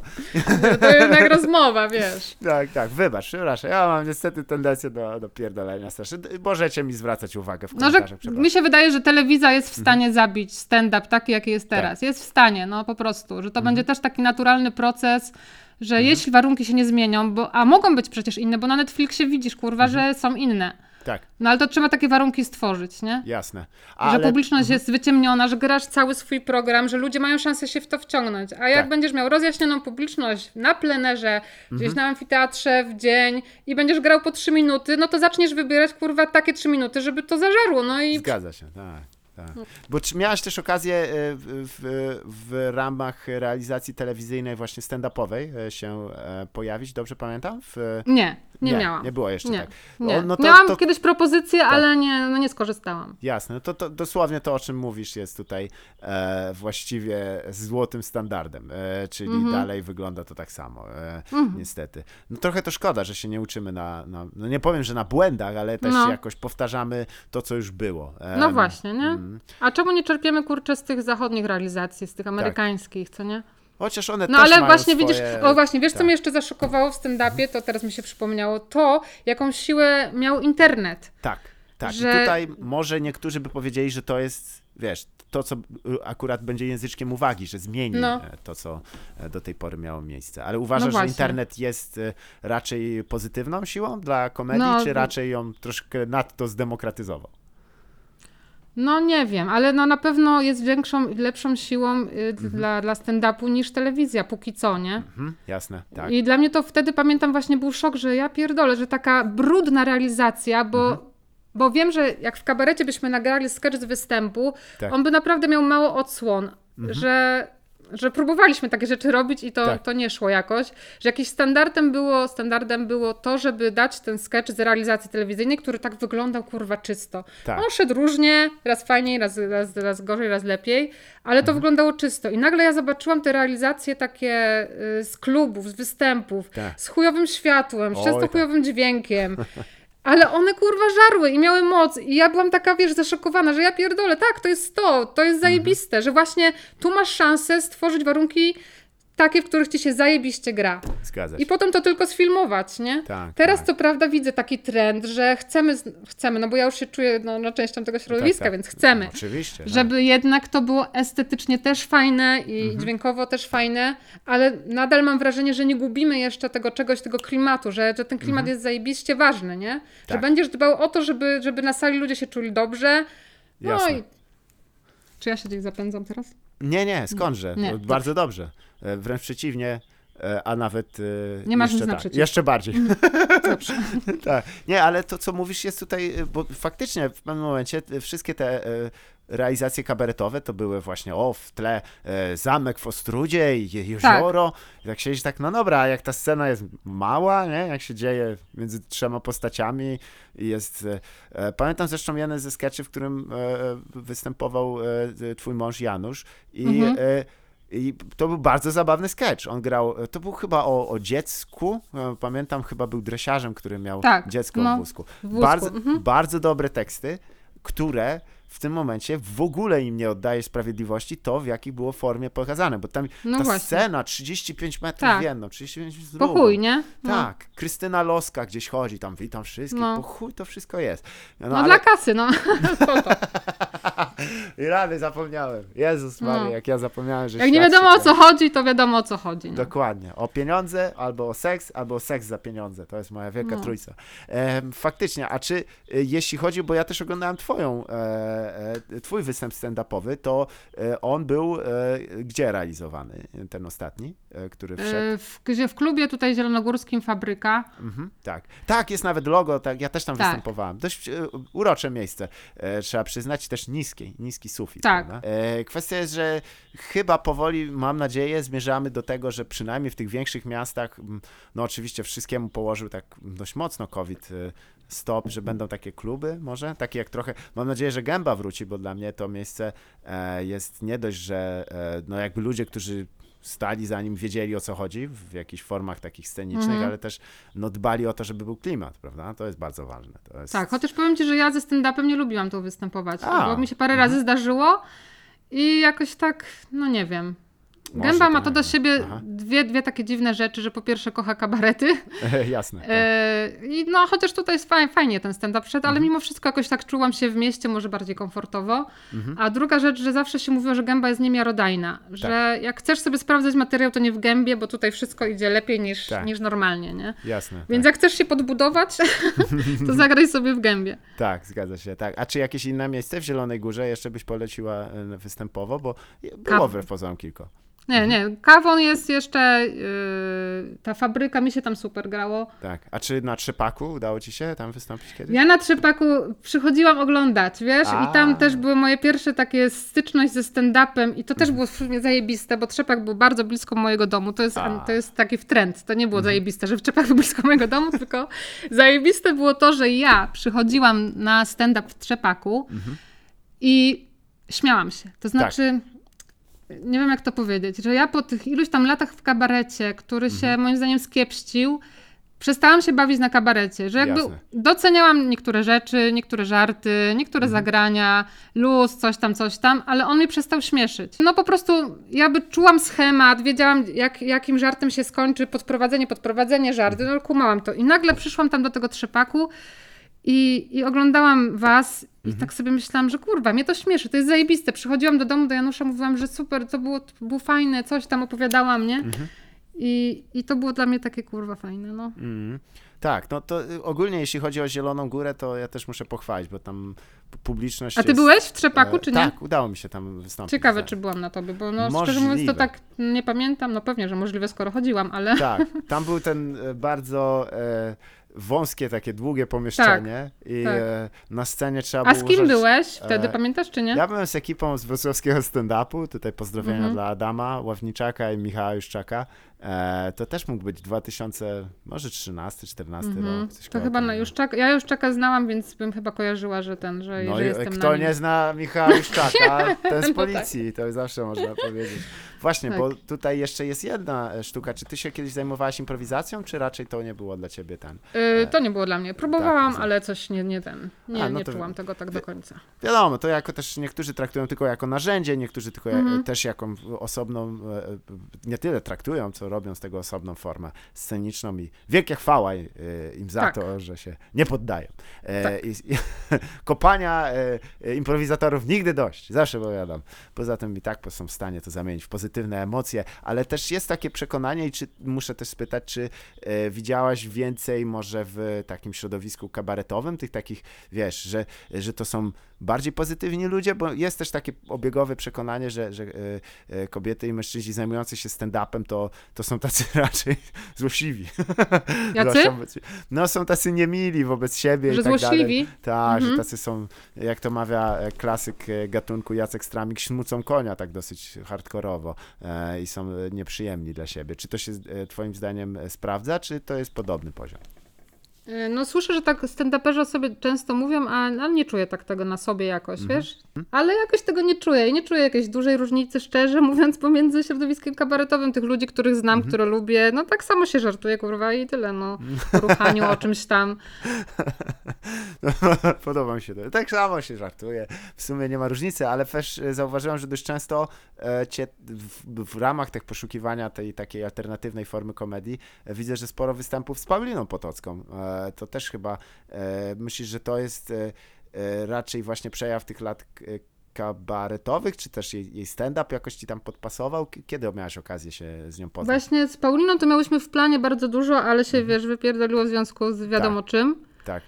To jednak rozmowa, wiesz. Tak, tak, wybacz, przepraszam, ja mam niestety tendencję do, do pierdolenia strasznie. Możecie mi zwracać uwagę w No, że komentarzach, mi się wydaje, że telewizja jest w Mhm. stanie zabić stand-up taki, jaki jest Tak. teraz. Jest w stanie, no po prostu, że to Mhm. będzie też taki naturalny proces, że jeśli warunki się nie zmienią, bo, a mogą być przecież inne, bo na Netflixie widzisz, kurwa, Mhm. że są inne. Tak, No ale to trzeba takie warunki stworzyć, nie? jasne. Że Ale publiczność jest wyciemniona, że grasz cały swój program, że ludzie mają szansę się w to wciągnąć. A jak Tak. będziesz miał rozjaśnioną publiczność na plenerze, gdzieś Mhm. na amfiteatrze w dzień i będziesz grał po trzy minuty, no to zaczniesz wybierać kurwa takie trzy minuty, żeby to zażarło. No i Zgadza się, tak. Tak. Bo czy miałaś też okazję e, w, w, ramach realizacji telewizyjnej właśnie stand-upowej e, się e, pojawić, dobrze pamiętam? W, nie, nie, miałam. Nie było jeszcze Nie, tak. nie. No to, Miałam to, kiedyś propozycję, ale nie, no nie skorzystałam. Jasne, no to, to dosłownie to, o czym mówisz, jest tutaj e, właściwie złotym standardem, e, czyli Mhm. dalej wygląda to tak samo, e, niestety. No trochę to szkoda, że się nie uczymy na, na, no nie powiem, że na błędach, ale też No. jakoś powtarzamy to, co już było. No właśnie, nie? A czemu nie czerpiemy kurczę z tych zachodnich realizacji, z tych amerykańskich, co nie? Chociaż one No też ale właśnie swoje... widzisz, o właśnie, wiesz co tak. mnie jeszcze zaszokowało w stand-upie, to teraz mi się przypomniało, to jaką siłę miał internet. Tak, tak. I że- tutaj może niektórzy by powiedzieli, że to jest, wiesz, to, co akurat będzie języczkiem uwagi, że zmieni No. e, to, co e, do tej pory miało miejsce. Ale uważasz, że właśnie. internet jest e, raczej pozytywną siłą dla komedii, No, czy no. raczej ją troszkę nadto zdemokratyzował? No nie wiem, ale no na pewno jest większą, lepszą siłą y, dla, dla stand-upu niż telewizja, póki co, nie? Mhm, jasne, tak. I dla mnie to wtedy, pamiętam, właśnie był szok, że ja pierdolę, że taka brudna realizacja, bo, Mhm. bo wiem, że jak w kabarecie byśmy nagrali sketch z występu, Tak. on by naprawdę miał mało odsłon, że, że próbowaliśmy takie rzeczy robić i to, Tak. to nie szło jakoś, że jakimś standardem było, standardem było to, żeby dać ten sketch z realizacji telewizyjnej, który tak wyglądał kurwa czysto. Tak. On szedł różnie, raz fajniej, raz, raz, raz gorzej, raz lepiej, ale Mhm. to wyglądało czysto. I nagle ja zobaczyłam te realizacje takie y, z klubów, z występów, Tak. z chujowym światłem, z Oj, często tak. chujowym dźwiękiem. Ale one kurwa żarły i miały moc. I ja byłam taka, wiesz, zaszokowana, że ja pierdolę, tak, to jest to, to jest zajebiste, że właśnie tu masz szansę stworzyć warunki takie, w których ci się zajebiście gra. Zgadza się. I potem to tylko sfilmować, nie? Tak, Teraz tak. co prawda widzę taki trend, że chcemy, chcemy, no bo ja już się czuję no, no, częścią tego środowiska, tak. więc chcemy. No, oczywiście. tak. Żeby jednak to było estetycznie też fajne i Mhm. dźwiękowo też fajne, ale nadal mam wrażenie, że nie gubimy jeszcze tego czegoś, tego klimatu, że, że ten klimat jest zajebiście ważny, nie? Że Mhm. Tak. będziesz dbał o to, żeby, żeby na sali ludzie się czuli dobrze. No Jasne. i... Czy ja się gdzieś zapędzam teraz? Nie, nie, skądże. Nie. Bardzo dobrze. E, Wręcz przeciwnie, e, a nawet e, Nie masz jeszcze nic tak. Jeszcze bardziej. Dobrze. tak. Nie, ale to, co mówisz, jest tutaj, bo faktycznie w pewnym momencie wszystkie te realizacje kabaretowe to były właśnie, o, w tle e, zamek w Ostrudzie i je- jezioro. I tak siedzisz tak, no dobra, a jak ta scena jest mała, nie? Jak się dzieje między trzema postaciami i jest... E, e, pamiętam zresztą jeden ze sketchy, w którym e, występował e, twój mąż Janusz i Mhm. e, i to był bardzo zabawny sketch. On grał, to był chyba o, o dziecku. e, Pamiętam, chyba był dresiarzem, który miał Tak, dziecko no, w wózku. w wózku, Bardzo, mhm. bardzo dobre teksty, które w tym momencie w ogóle im nie oddaje sprawiedliwości to, w jakiej było formie pokazane, bo tam No ta właśnie. scena 35 metrów Tak. w jedną, 35 w Po drugą. chuj, nie? No. Tak, Krystyna Loska gdzieś chodzi, tam witam wszystkich, No. po chuj to wszystko jest. No, No, ale dla kasy, no. I rany zapomniałem. Jezus Maria, No. jak ja zapomniałem, że Jak nie wiadomo o co chodzi, to wiadomo o co chodzi. No. Dokładnie. O pieniądze, albo o seks, albo o seks za pieniądze. To jest moja wielka No. trójca. Em, faktycznie, a czy y, jeśli chodzi, bo ja też oglądałem twoją, e, e, twój występ stand-upowy, to e, on był e, gdzie realizowany, ten ostatni, e, który wszedł? E, W, gdzie w klubie tutaj zielonogórskim Fabryka. Mhm, tak. Tak, jest nawet logo, tak, ja też tam Tak. występowałem. Dość e, urocze miejsce, e, trzeba przyznać, też niski, niski sufit. Tak. E, kwestia jest, że chyba powoli, mam nadzieję, zmierzamy do tego, że przynajmniej w tych większych miastach, no oczywiście wszystkiemu położył tak dość mocno COVID e, stop, że będą takie kluby może, takie jak trochę, mam nadzieję, że Gęba wróci, bo dla mnie to miejsce e, jest nie dość, że e, no jakby ludzie, którzy stali za nim, wiedzieli o co chodzi w jakichś formach takich scenicznych, Mhm. ale też no, dbali o to, żeby był klimat, prawda? To jest bardzo ważne. Jest... Tak, chociaż powiem Ci, że ja ze stand-upem nie lubiłam tu występować, A. bo mi się parę razy zdarzyło i jakoś tak, no nie wiem. Może Gęba ma tak, to do siebie Aha. dwie, dwie takie dziwne rzeczy, że po pierwsze kocha kabarety, Jasne. tak. e, i no chociaż tutaj jest fajnie, fajnie ten stand-up Mhm. ale mimo wszystko jakoś tak czułam się w mieście może bardziej komfortowo. A druga rzecz, że zawsze się mówiło, że gęba jest niemiarodajna, Tak. że jak chcesz sobie sprawdzać materiał, to nie w gębie, bo tutaj wszystko idzie lepiej niż, Tak. niż normalnie, nie? Jasne. Więc tak. jak chcesz się podbudować, to zagraj sobie w gębie. tak, zgadza się. Tak. A czy jakieś inne miejsce w Zielonej Górze jeszcze byś poleciła e, występowo? Bo było Kaw- wbrew pozorom kilka. Nie, nie, kawon jest jeszcze, yy, ta fabryka, mi się tam super grało. Tak. A czy na Trzepaku udało ci się tam wystąpić kiedyś? Ja na Trzepaku przychodziłam oglądać, wiesz, A. i tam też były moje pierwsze takie styczność ze stand-upem i to też było w sumie zajebiste, bo Trzepak był bardzo blisko mojego domu, to jest, A. Mhm. to jest taki w trend, to nie było zajebiste, że Trzepak był blisko mojego domu, tylko zajebiste było to, że ja przychodziłam na stand-up w Trzepaku Mhm. i śmiałam się, Tak. to znaczy... Nie wiem, jak to powiedzieć, że ja po tych iluś tam latach w kabarecie, który się Mhm. moim zdaniem skiepścił, przestałam się bawić na kabarecie, że jakby Jasne. doceniałam niektóre rzeczy, niektóre żarty, niektóre Mhm. zagrania, luz, coś tam, coś tam, ale on mnie przestał śmieszyć. No po prostu ja by czułam schemat, wiedziałam jak, jakim żartem się skończy, podprowadzenie, podprowadzenie, żarty, no kumałam to. I nagle przyszłam tam do tego trzepaku i, i oglądałam was i Mhm. tak sobie myślałam, że kurwa, mnie to śmieszy, to jest zajebiste. Przychodziłam do domu do Janusza, mówiłam, że super, to było, to było fajne, coś tam opowiadałam, nie? Mhm. I, I to było dla mnie takie kurwa fajne, no. Mhm. Tak, no to ogólnie jeśli chodzi o Zieloną Górę, to ja też muszę pochwalić, bo tam publiczność A ty jest, byłeś w Trzepaku, e, czy nie? Tak, udało mi się tam wystąpić. Ciekawe, tak. czy byłam na tobie, bo no, szczerze mówiąc to tak nie pamiętam. No pewnie, że możliwe, skoro chodziłam, ale Tak, tam był ten e, bardzo e, wąskie, takie długie pomieszczenie i tak. e, na scenie trzeba A było z kim użyć- byłeś wtedy, e, pamiętasz czy nie? Ja byłem z ekipą z wrocławskiego stand-upu, tutaj pozdrowienia Mhm. dla Adama Ławniczaka i Michała Juszczaka. E, to też mógł być 2000, może 13, 14 Mhm. rok. To chyba na Juszczaka, ja Juszczaka znałam, więc bym chyba kojarzyła, że ten, że, No że jestem kto nie zna Michała Juszczaka, ten z No tak. policji, to zawsze można powiedzieć. Właśnie, Tak. bo tutaj jeszcze jest jedna e, sztuka. Czy ty się kiedyś zajmowałaś improwizacją, czy raczej to nie było dla ciebie ten? Y, to nie było dla mnie. Próbowałam, tak. ale coś nie, nie ten. Nie, A, no nie czułam tego tak do końca. Wiadomo, to jako też niektórzy traktują tylko jako narzędzie, niektórzy tylko Mhm. ja- też jako osobną, nie tyle traktują, co robią z tego osobną formę sceniczną i wielkie chwała e, im za Tak. to, że się nie poddają. E, Tak. i, i, kopania e, improwizatorów nigdy dość, zawsze powiadam. Poza tym i tak są w stanie to zamienić w pozytywne emocje, ale też jest takie przekonanie i czy, muszę też spytać, czy e, widziałaś więcej może w takim środowisku kabaretowym, tych takich, wiesz, że, że to są bardziej pozytywni ludzie, bo jest też takie obiegowe przekonanie, że, że e, e, kobiety i mężczyźni zajmujący się stand-upem to, to są tacy raczej złośliwi. Jacy? No są tacy niemili wobec siebie Że i tak dalej. złośliwi? Tak, że Mhm. tacy są, jak to mawia e, klasyk gatunku Jacek Stramik, śmucą konia tak dosyć hardkorowo i są nieprzyjemni dla siebie. Czy to się twoim zdaniem sprawdza, czy to jest podobny poziom? Y, No słyszę, że tak stand-uperzy o sobie często mówią, a ale nie czuję tak tego na sobie jakoś, Mhm. wiesz? Ale jakoś tego nie czuję i nie czuję jakiejś dużej różnicy, szczerze mówiąc, pomiędzy środowiskiem kabaretowym tych ludzi, których znam, Mhm. które lubię. No tak samo się żartuje, kurwa, i tyle, no. O ruchaniu, o czymś tam. Podoba mi się to. Tak samo się żartuje. W sumie nie ma różnicy, ale też e, zauważyłem, że dość często e, cię w, w ramach tych poszukiwania tej takiej alternatywnej formy komedii e, widzę, że sporo występów z Pauliną Potocką. To też chyba e, myślisz, że to jest e, e, raczej właśnie przejaw tych lat kabaretowych, czy też jej, jej stand-up jakoś ci tam podpasował? Kiedy miałaś okazję się z nią poznać? Właśnie z Pauliną to miałyśmy w planie bardzo dużo, ale się, wiesz, wypierdoliło w związku z wiadomo czym. Tak.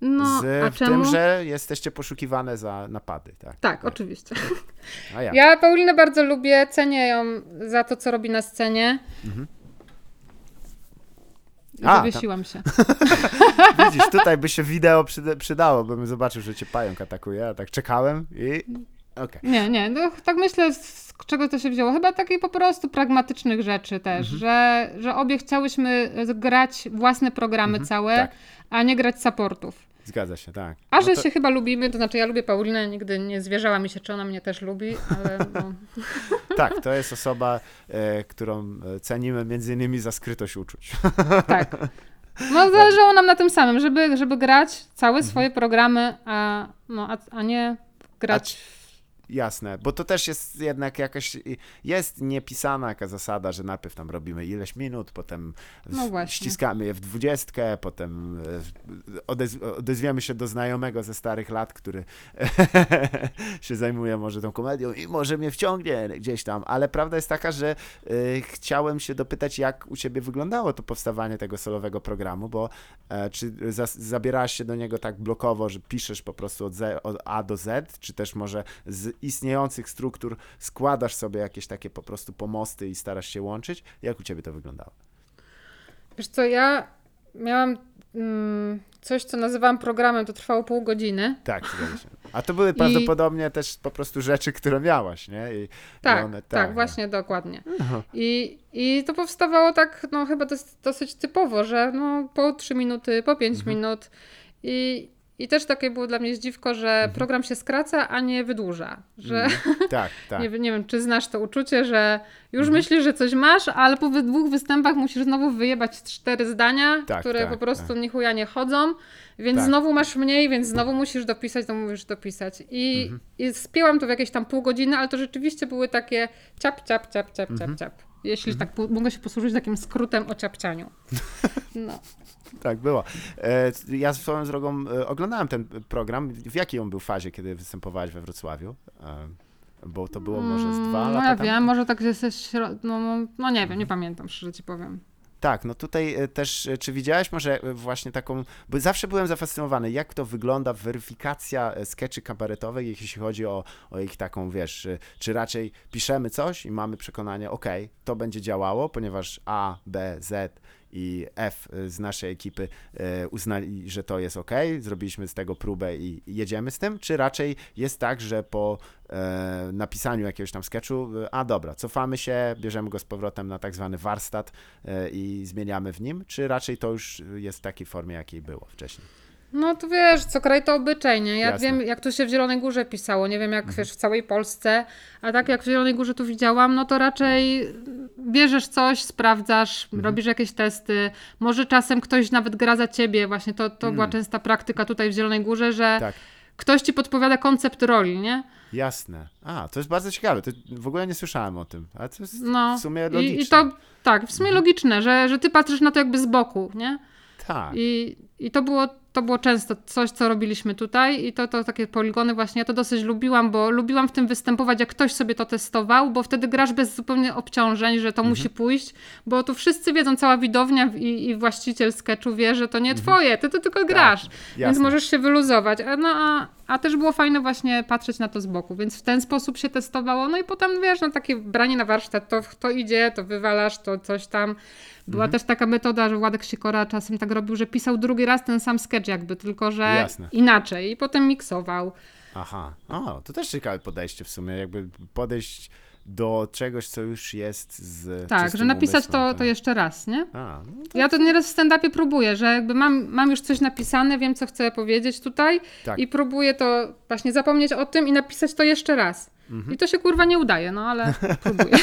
No, z, a w czemu? tym, że jesteście poszukiwane za napady, tak? Tak, oczywiście. A ja. Ja Paulinę bardzo lubię, cenię ją za to, co robi na scenie. A, tam- Zawiesiłam się. Widzisz, tutaj by się wideo przyda- przydało, bym zobaczył, że cię pająk atakuje, a tak czekałem i okej. Nie, nie, no, tak myślę, z czego to się wzięło. Chyba takich po prostu pragmatycznych rzeczy też, Mhm. że, że obie chciałyśmy grać własne programy całe, tak. a nie grać supportów. Zgadza się, tak. A No że to- się chyba lubimy, to znaczy ja lubię Paulinę, nigdy nie zwierzała mi się, czy ona mnie też lubi, ale no, Tak, to jest osoba, e, którą e, cenimy między innymi za skrytość uczuć. tak. No zależało nam na tym samym, żeby, żeby grać całe Mhm. swoje programy, a, no, a, a nie grać Jasne, bo to też jest jednak jakaś, jest niepisana jaka zasada, że najpierw tam robimy ileś minut, potem No ściskamy je w dwudziestkę, potem e, odez odezwiemy się do znajomego ze starych lat, który się zajmuje może tą komedią i może mnie wciągnie gdzieś tam, ale prawda jest taka, że e, chciałem się dopytać, jak u ciebie wyglądało to powstawanie tego solowego programu, bo e, czy za zabierałaś się do niego tak blokowo, że piszesz po prostu od, Z, od A do Z, czy też może z istniejących struktur składasz sobie jakieś takie po prostu pomosty i starasz się łączyć? Jak u ciebie to wyglądało? Wiesz co, ja miałam mm, coś, co nazywałam programem, to trwało pół godziny. Tak, zgadza się. A to były prawdopodobnie też po prostu rzeczy, które miałaś, nie? I, Tak, i one, tak, właśnie, dokładnie. I, I to powstawało tak, no chyba dosyć typowo, że no po 3 minuty, po 5 Mhm. minut i, i też takie było dla mnie zdziwko, że program się skraca, a nie wydłuża, że Mhm. Tak, tak. nie, nie wiem, czy znasz to uczucie, że już Mhm. myślisz, że coś masz, ale po dwóch występach musisz znowu wyjebać cztery zdania, Tak, które tak, po prostu tak. ni chuja nie chodzą, więc Tak. znowu masz mniej, więc znowu musisz dopisać, to mówisz dopisać. I, Mhm. I spięłam to w jakieś tam pół godziny, ale to rzeczywiście były takie ciap, ciap, ciap, ciap, Mhm. ciap, ciap. Jeśli tak po- mogę się posłużyć takim skrótem o ciapcianiu. No. Tak było. E, Ja swoją drogą e, oglądałem ten program. W jakiej on był fazie, kiedy występowałaś we Wrocławiu? E, Bo to było może z dwa Mm, lata No ja wiem, może tak jesteś, śro- no, no, no nie Mhm. wiem, nie pamiętam, szczerze ci powiem. Tak, no tutaj e, też, e, czy widziałeś może e, właśnie taką, bo zawsze byłem zafascynowany, jak to wygląda weryfikacja skeczy kabaretowych, jeśli chodzi o, o ich taką, wiesz, czy raczej piszemy coś i mamy przekonanie, ok, to będzie działało, ponieważ A, B, Z i F e, z naszej ekipy e, uznali, że to jest ok, zrobiliśmy z tego próbę i jedziemy z tym, czy raczej jest tak, że po e, napisaniu jakiegoś tam sketchu, e, a dobra, cofamy się, bierzemy go z powrotem na tak zwany warsztat i zmieniamy w nim, czy raczej to już jest w takiej formie, jakiej było wcześniej? No to wiesz, co kraj to obyczaj, nie? Ja Jasne. Mhm. wiem, jak to się w Zielonej Górze pisało, nie wiem jak wiesz, w całej Polsce, a tak jak w Zielonej Górze tu widziałam, no to raczej bierzesz coś, sprawdzasz, Mhm. robisz jakieś testy, może czasem ktoś nawet gra za ciebie, właśnie to, to była częsta praktyka tutaj w Zielonej Górze, że Mm. Tak, ktoś ci podpowiada koncept roli, nie? jasne. A, to jest bardzo ciekawe, to w ogóle nie słyszałem o tym, ale to jest No. w sumie logiczne. I, I to, tak, w sumie logiczne, że, że ty patrzysz na to jakby z boku, nie? Tak, I, i to, było, to było często coś, co robiliśmy tutaj i to, to takie poligony właśnie, ja to dosyć lubiłam, bo lubiłam w tym występować, jak ktoś sobie to testował, bo wtedy grasz bez zupełnie obciążeń, że to musi pójść, bo tu wszyscy wiedzą, cała widownia i, i właściciel sketchu wie, że to nie twoje, ty to tylko grasz, więc jasne. możesz się wyluzować. A, no, a, a też było fajne właśnie patrzeć na to z boku, więc w ten sposób się testowało, no i potem wiesz, no takie branie na warsztat, to, to idzie, to wywalasz, to coś tam. Była też taka metoda, że Władek Sikora czasem tak robił, że pisał drugi raz ten sam sketch jakby, tylko że Jasne. inaczej i potem miksował. aha, o, to też ciekawe podejście w sumie, jakby podejść do czegoś, co już jest z Tak, że napisać umysłem, to, tak. to jeszcze raz, nie? A, no to Ja to nieraz w stand-upie próbuję, że jakby mam, mam już coś napisane, wiem co chcę powiedzieć tutaj Tak. i próbuję to właśnie zapomnieć o tym i napisać to jeszcze raz. Mhm. I to się kurwa nie udaje, no ale próbuję.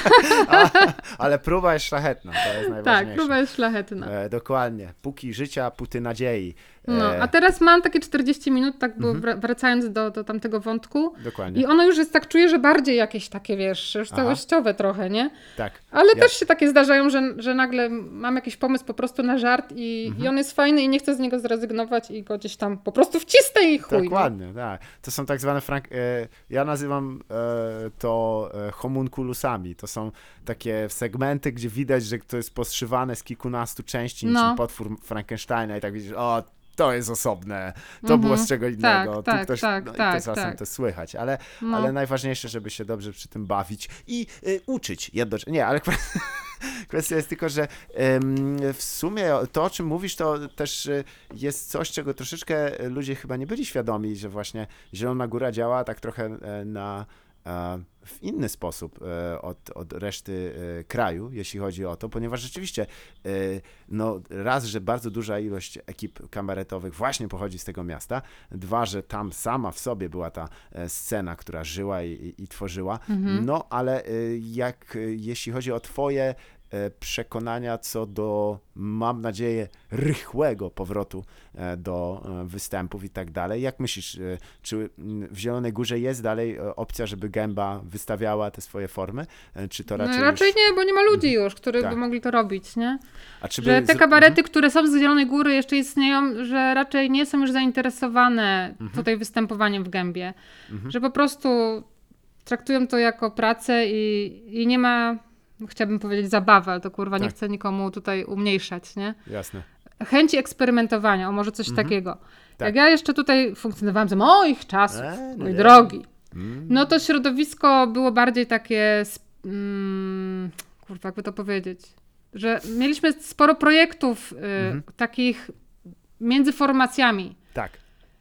A, ale próba jest szlachetna, to jest tak, najważniejsze. próba jest szlachetna. E, dokładnie. Póki życia, póty nadziei. E, No, a teraz mam takie 40 minut, tak Mhm. bo wra- wracając do, do tamtego wątku. Dokładnie. I ono już jest tak, czuję, że bardziej jakieś takie, wiesz, już całościowe trochę, nie? Tak. Ale też się takie zdarzają, że, że nagle mam jakiś pomysł po prostu na żart i, Mhm. i on jest fajny i nie chcę z niego zrezygnować i go gdzieś tam po prostu wcisnę i chuj. no. Dokładnie, tak. To są tak zwane frank... E, ja nazywam e, to e, homunculusami. To są takie segmenty, gdzie widać, że to jest poszywane z kilkunastu części, niczym No. potwór Frankensteina i tak widzisz, o, to jest osobne, to Mhm. było z czego innego, tu tak, ktoś, tak, no, tak, to czasem tak. to słychać, ale, No. ale najważniejsze, żeby się dobrze przy tym bawić i y, uczyć jednocześnie. Nie, ale kwestia jest tylko, że em, w sumie to, o czym mówisz, to też y, jest coś, czego troszeczkę ludzie chyba nie byli świadomi, że właśnie Zielona Góra działa tak trochę e, na e, w inny sposób e, od, od reszty e, kraju, jeśli chodzi o to, ponieważ rzeczywiście e, no raz, że bardzo duża ilość ekip kabaretowych właśnie pochodzi z tego miasta, dwa, że tam sama w sobie była ta scena, która żyła i, i, i tworzyła, no ale jak jeśli chodzi o twoje przekonania co do, mam nadzieję, rychłego powrotu e, do e, występów i tak dalej. Jak myślisz, e, czy w Zielonej Górze jest dalej e, opcja, żeby Gęba wystawiała te swoje formy? E, Czy to raczej, No, raczej już... nie, bo nie ma ludzi już, którzy Tak. by mogli to robić, nie? A czy Że by te zro- kabarety, które są z Zielonej Góry jeszcze istnieją, że raczej nie są już zainteresowane Mhm. tutaj występowaniem w gębie. Że po prostu traktują to jako pracę i, i nie ma, chciałabym powiedzieć zabawy, ale to kurwa nie Tak. chcę nikomu tutaj umniejszać, nie? Jasne. Chęci eksperymentowania, o może coś takiego. Tak. Jak ja jeszcze tutaj funkcjonowałam za moich czasów, E, no mój nie. drogi, Mm. no to środowisko było bardziej takie, mm, kurwa, jakby to powiedzieć, że mieliśmy sporo projektów y, Mhm. takich między formacjami. Tak,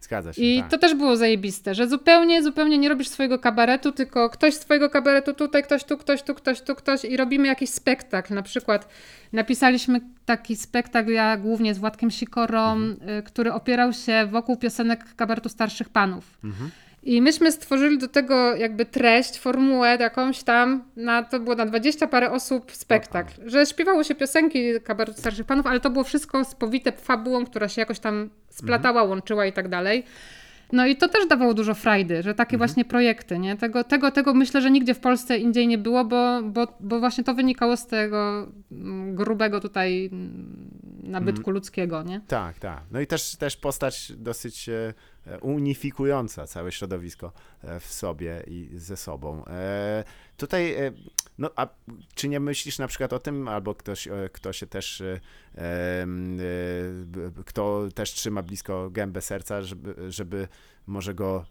zgadza się. I tak. to też było zajebiste, że zupełnie, zupełnie nie robisz swojego kabaretu, tylko ktoś z twojego kabaretu tutaj, ktoś tu, ktoś tu, ktoś tu, ktoś i robimy jakiś spektakl. Na przykład napisaliśmy taki spektakl, ja głównie z Władkiem Sikorą, Mhm. y, który opierał się wokół piosenek kabaretu starszych panów. Mhm. I myśmy stworzyli do tego jakby treść, formułę jakąś tam, na, to było na 20 parę osób spektakl, że śpiewało się piosenki kabaretu starszych panów, ale to było wszystko spowite fabułą, która się jakoś tam splatała, łączyła i tak dalej. No i to też dawało dużo frajdy, że takie właśnie projekty, nie? Tego, tego, tego myślę, że nigdzie w Polsce indziej nie było, bo, bo, bo właśnie to wynikało z tego mm, grubego tutaj mm, nabytku ludzkiego, nie? Tak, tak. No i też, też postać dosyć e, unifikująca całe środowisko e, w sobie i ze sobą. E, Tutaj, e, no a czy nie myślisz na przykład o tym, albo ktoś, e, kto się też, e, e, kto też trzyma blisko gębę serca, żeby, żeby może go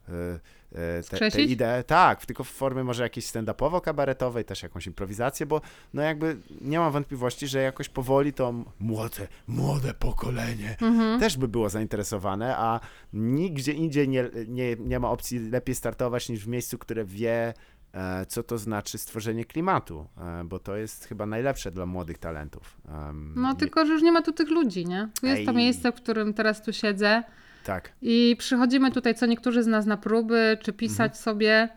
te, te idee, tak, tylko w formie może jakiejś stand-upowo-kabaretowej, też jakąś improwizację, bo no jakby nie mam wątpliwości, że jakoś powoli to młode, młode pokolenie Mhm. też by było zainteresowane, a nigdzie indziej nie, nie, nie ma opcji lepiej startować niż w miejscu, które wie, co to znaczy stworzenie klimatu, e, bo to jest chyba najlepsze dla młodych talentów. No tylko, że już nie ma tu tych ludzi, nie? Tu jest to Ej. miejsce, w którym teraz tu siedzę Tak, i przychodzimy tutaj co niektórzy z nas na próby, czy pisać sobie, Mhm.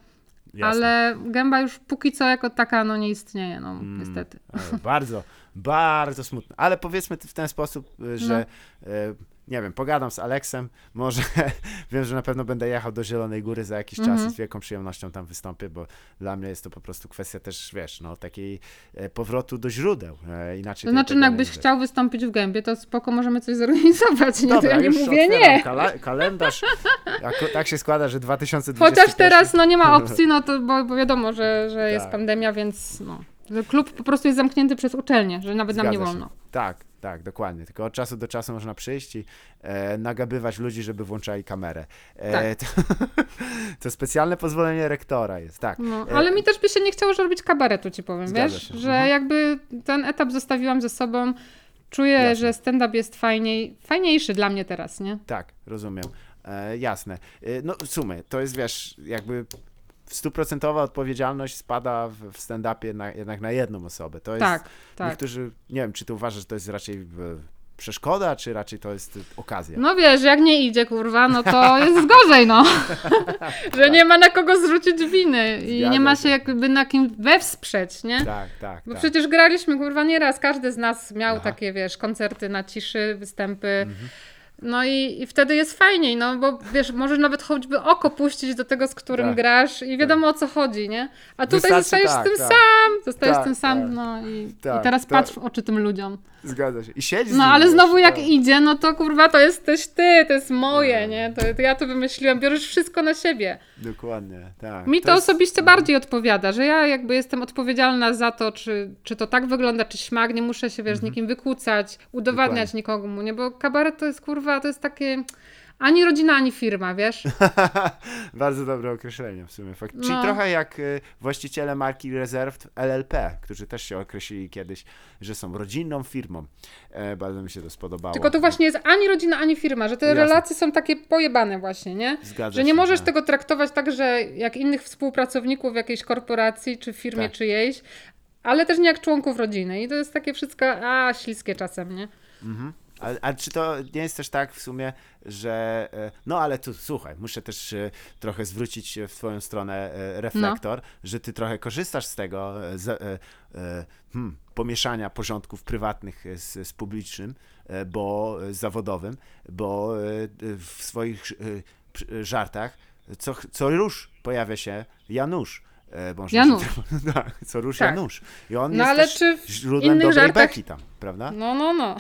jasne. ale gęba już póki co jako taka no nie istnieje, no Mm. niestety. E, Bardzo, bardzo smutne. Ale powiedzmy w ten sposób, e, że No. Nie wiem, pogadam z Aleksem, może wiem, że na pewno będę jechał do Zielonej Góry za jakiś czas Mhm. i z wielką przyjemnością tam wystąpię, bo dla mnie jest to po prostu kwestia też, wiesz, no takiej e, powrotu do źródeł. E, inaczej To znaczy, no jakbyś chciał wystąpić w gębie, to spoko, możemy coś zorganizować, nie? to Dobra, ja nie mówię nie. Kala- kalendarz. Tak się składa, że 2021 Chociaż teraz no nie ma opcji, no to bo, bo wiadomo, że, że jest Tak. pandemia, więc no. Klub po prostu jest zamknięty przez uczelnię, że nawet nam nie Zgadza się. Tak, tak, dokładnie. Tylko od czasu do czasu można przyjść i e, nagabywać ludzi, żeby włączali kamerę. E, to, to specjalne pozwolenie rektora jest, tak. No, E, ale mi też by się nie chciało robić kabaretu, ci powiem, wiesz? się. Że Mhm. jakby ten etap zostawiłam ze sobą. Czuję, Jasne. że stand-up jest fajniej, fajniejszy dla mnie teraz, nie? Tak, rozumiem. E, jasne. E, no w sumie, to jest, wiesz, jakby stuprocentowa odpowiedzialność spada w, w stand-upie na, jednak na jedną osobę. To jest, Tak, tak. niektórzy, nie wiem, czy ty uważasz, że to jest raczej e, przeszkoda, czy raczej to jest e, okazja? No wiesz, jak nie idzie, kurwa, no to jest gorzej, no. że nie ma na kogo zrzucić winy i Zgadza nie ma się. się jakby na kim wesprzeć, nie? Tak, tak, Bo tak. przecież graliśmy, kurwa, nieraz. Każdy z nas miał Aha. takie, wiesz, koncerty na ciszy, występy. Mhm. No i, i wtedy jest fajniej, no bo wiesz, możesz nawet choćby oko puścić do tego, z którym Tak. grasz i wiadomo o co chodzi, nie? A tutaj Wystarczy zostajesz tak, z tym tak. sam, zostajesz Tak, tym sam, tak. no i, Tak, i teraz to- patrz w oczy tym ludziom. Zgadza się. I siedzi z No ale wiesz, znowu jak tak. idzie, no to kurwa, to jesteś ty, to jest moje, nie? To, to ja to wymyśliłam, bierzesz wszystko na siebie. Dokładnie, tak. Mi to, jest- osobiście bardziej odpowiada, że ja jakby jestem odpowiedzialna za to, czy, czy to tak wygląda, czy śmak, nie muszę się, wiesz, z nikim wykłócać, udowadniać Dokładnie. nikomu, nie? Bo kabaret to jest, kurwa, to jest takie ani rodzina, ani firma, wiesz? Bardzo dobre określenie w sumie. Fakt. Czyli No. trochę jak y, właściciele marki Reserved LLP, którzy też się określili kiedyś, że są rodzinną firmą. E, bardzo mi się to spodobało. Tylko to właśnie jest ani rodzina, ani firma, że te Jasne. relacje są takie pojebane właśnie, nie? Zgadza Że nie się, możesz tak. tego traktować tak, że jak innych współpracowników jakiejś korporacji czy firmie Tak. czyjejś, ale też nie jak członków rodziny. I to jest takie wszystko, a śliskie czasem, nie? A, a czy to nie jest też tak w sumie, że. e, No ale tu słuchaj, muszę też e, trochę zwrócić w Twoją stronę e, reflektor, że Ty trochę korzystasz z tego z, hmm, pomieszania porządków prywatnych z, z publicznym, bo zawodowym, bo w swoich żartach co, co rusz pojawia się Janusz. Można się Janusz. tak- tak, co rusz Tak. Janusz. I on No jest ale czy w źródłem dobrej żartach- beki tam, prawda? No, no, no.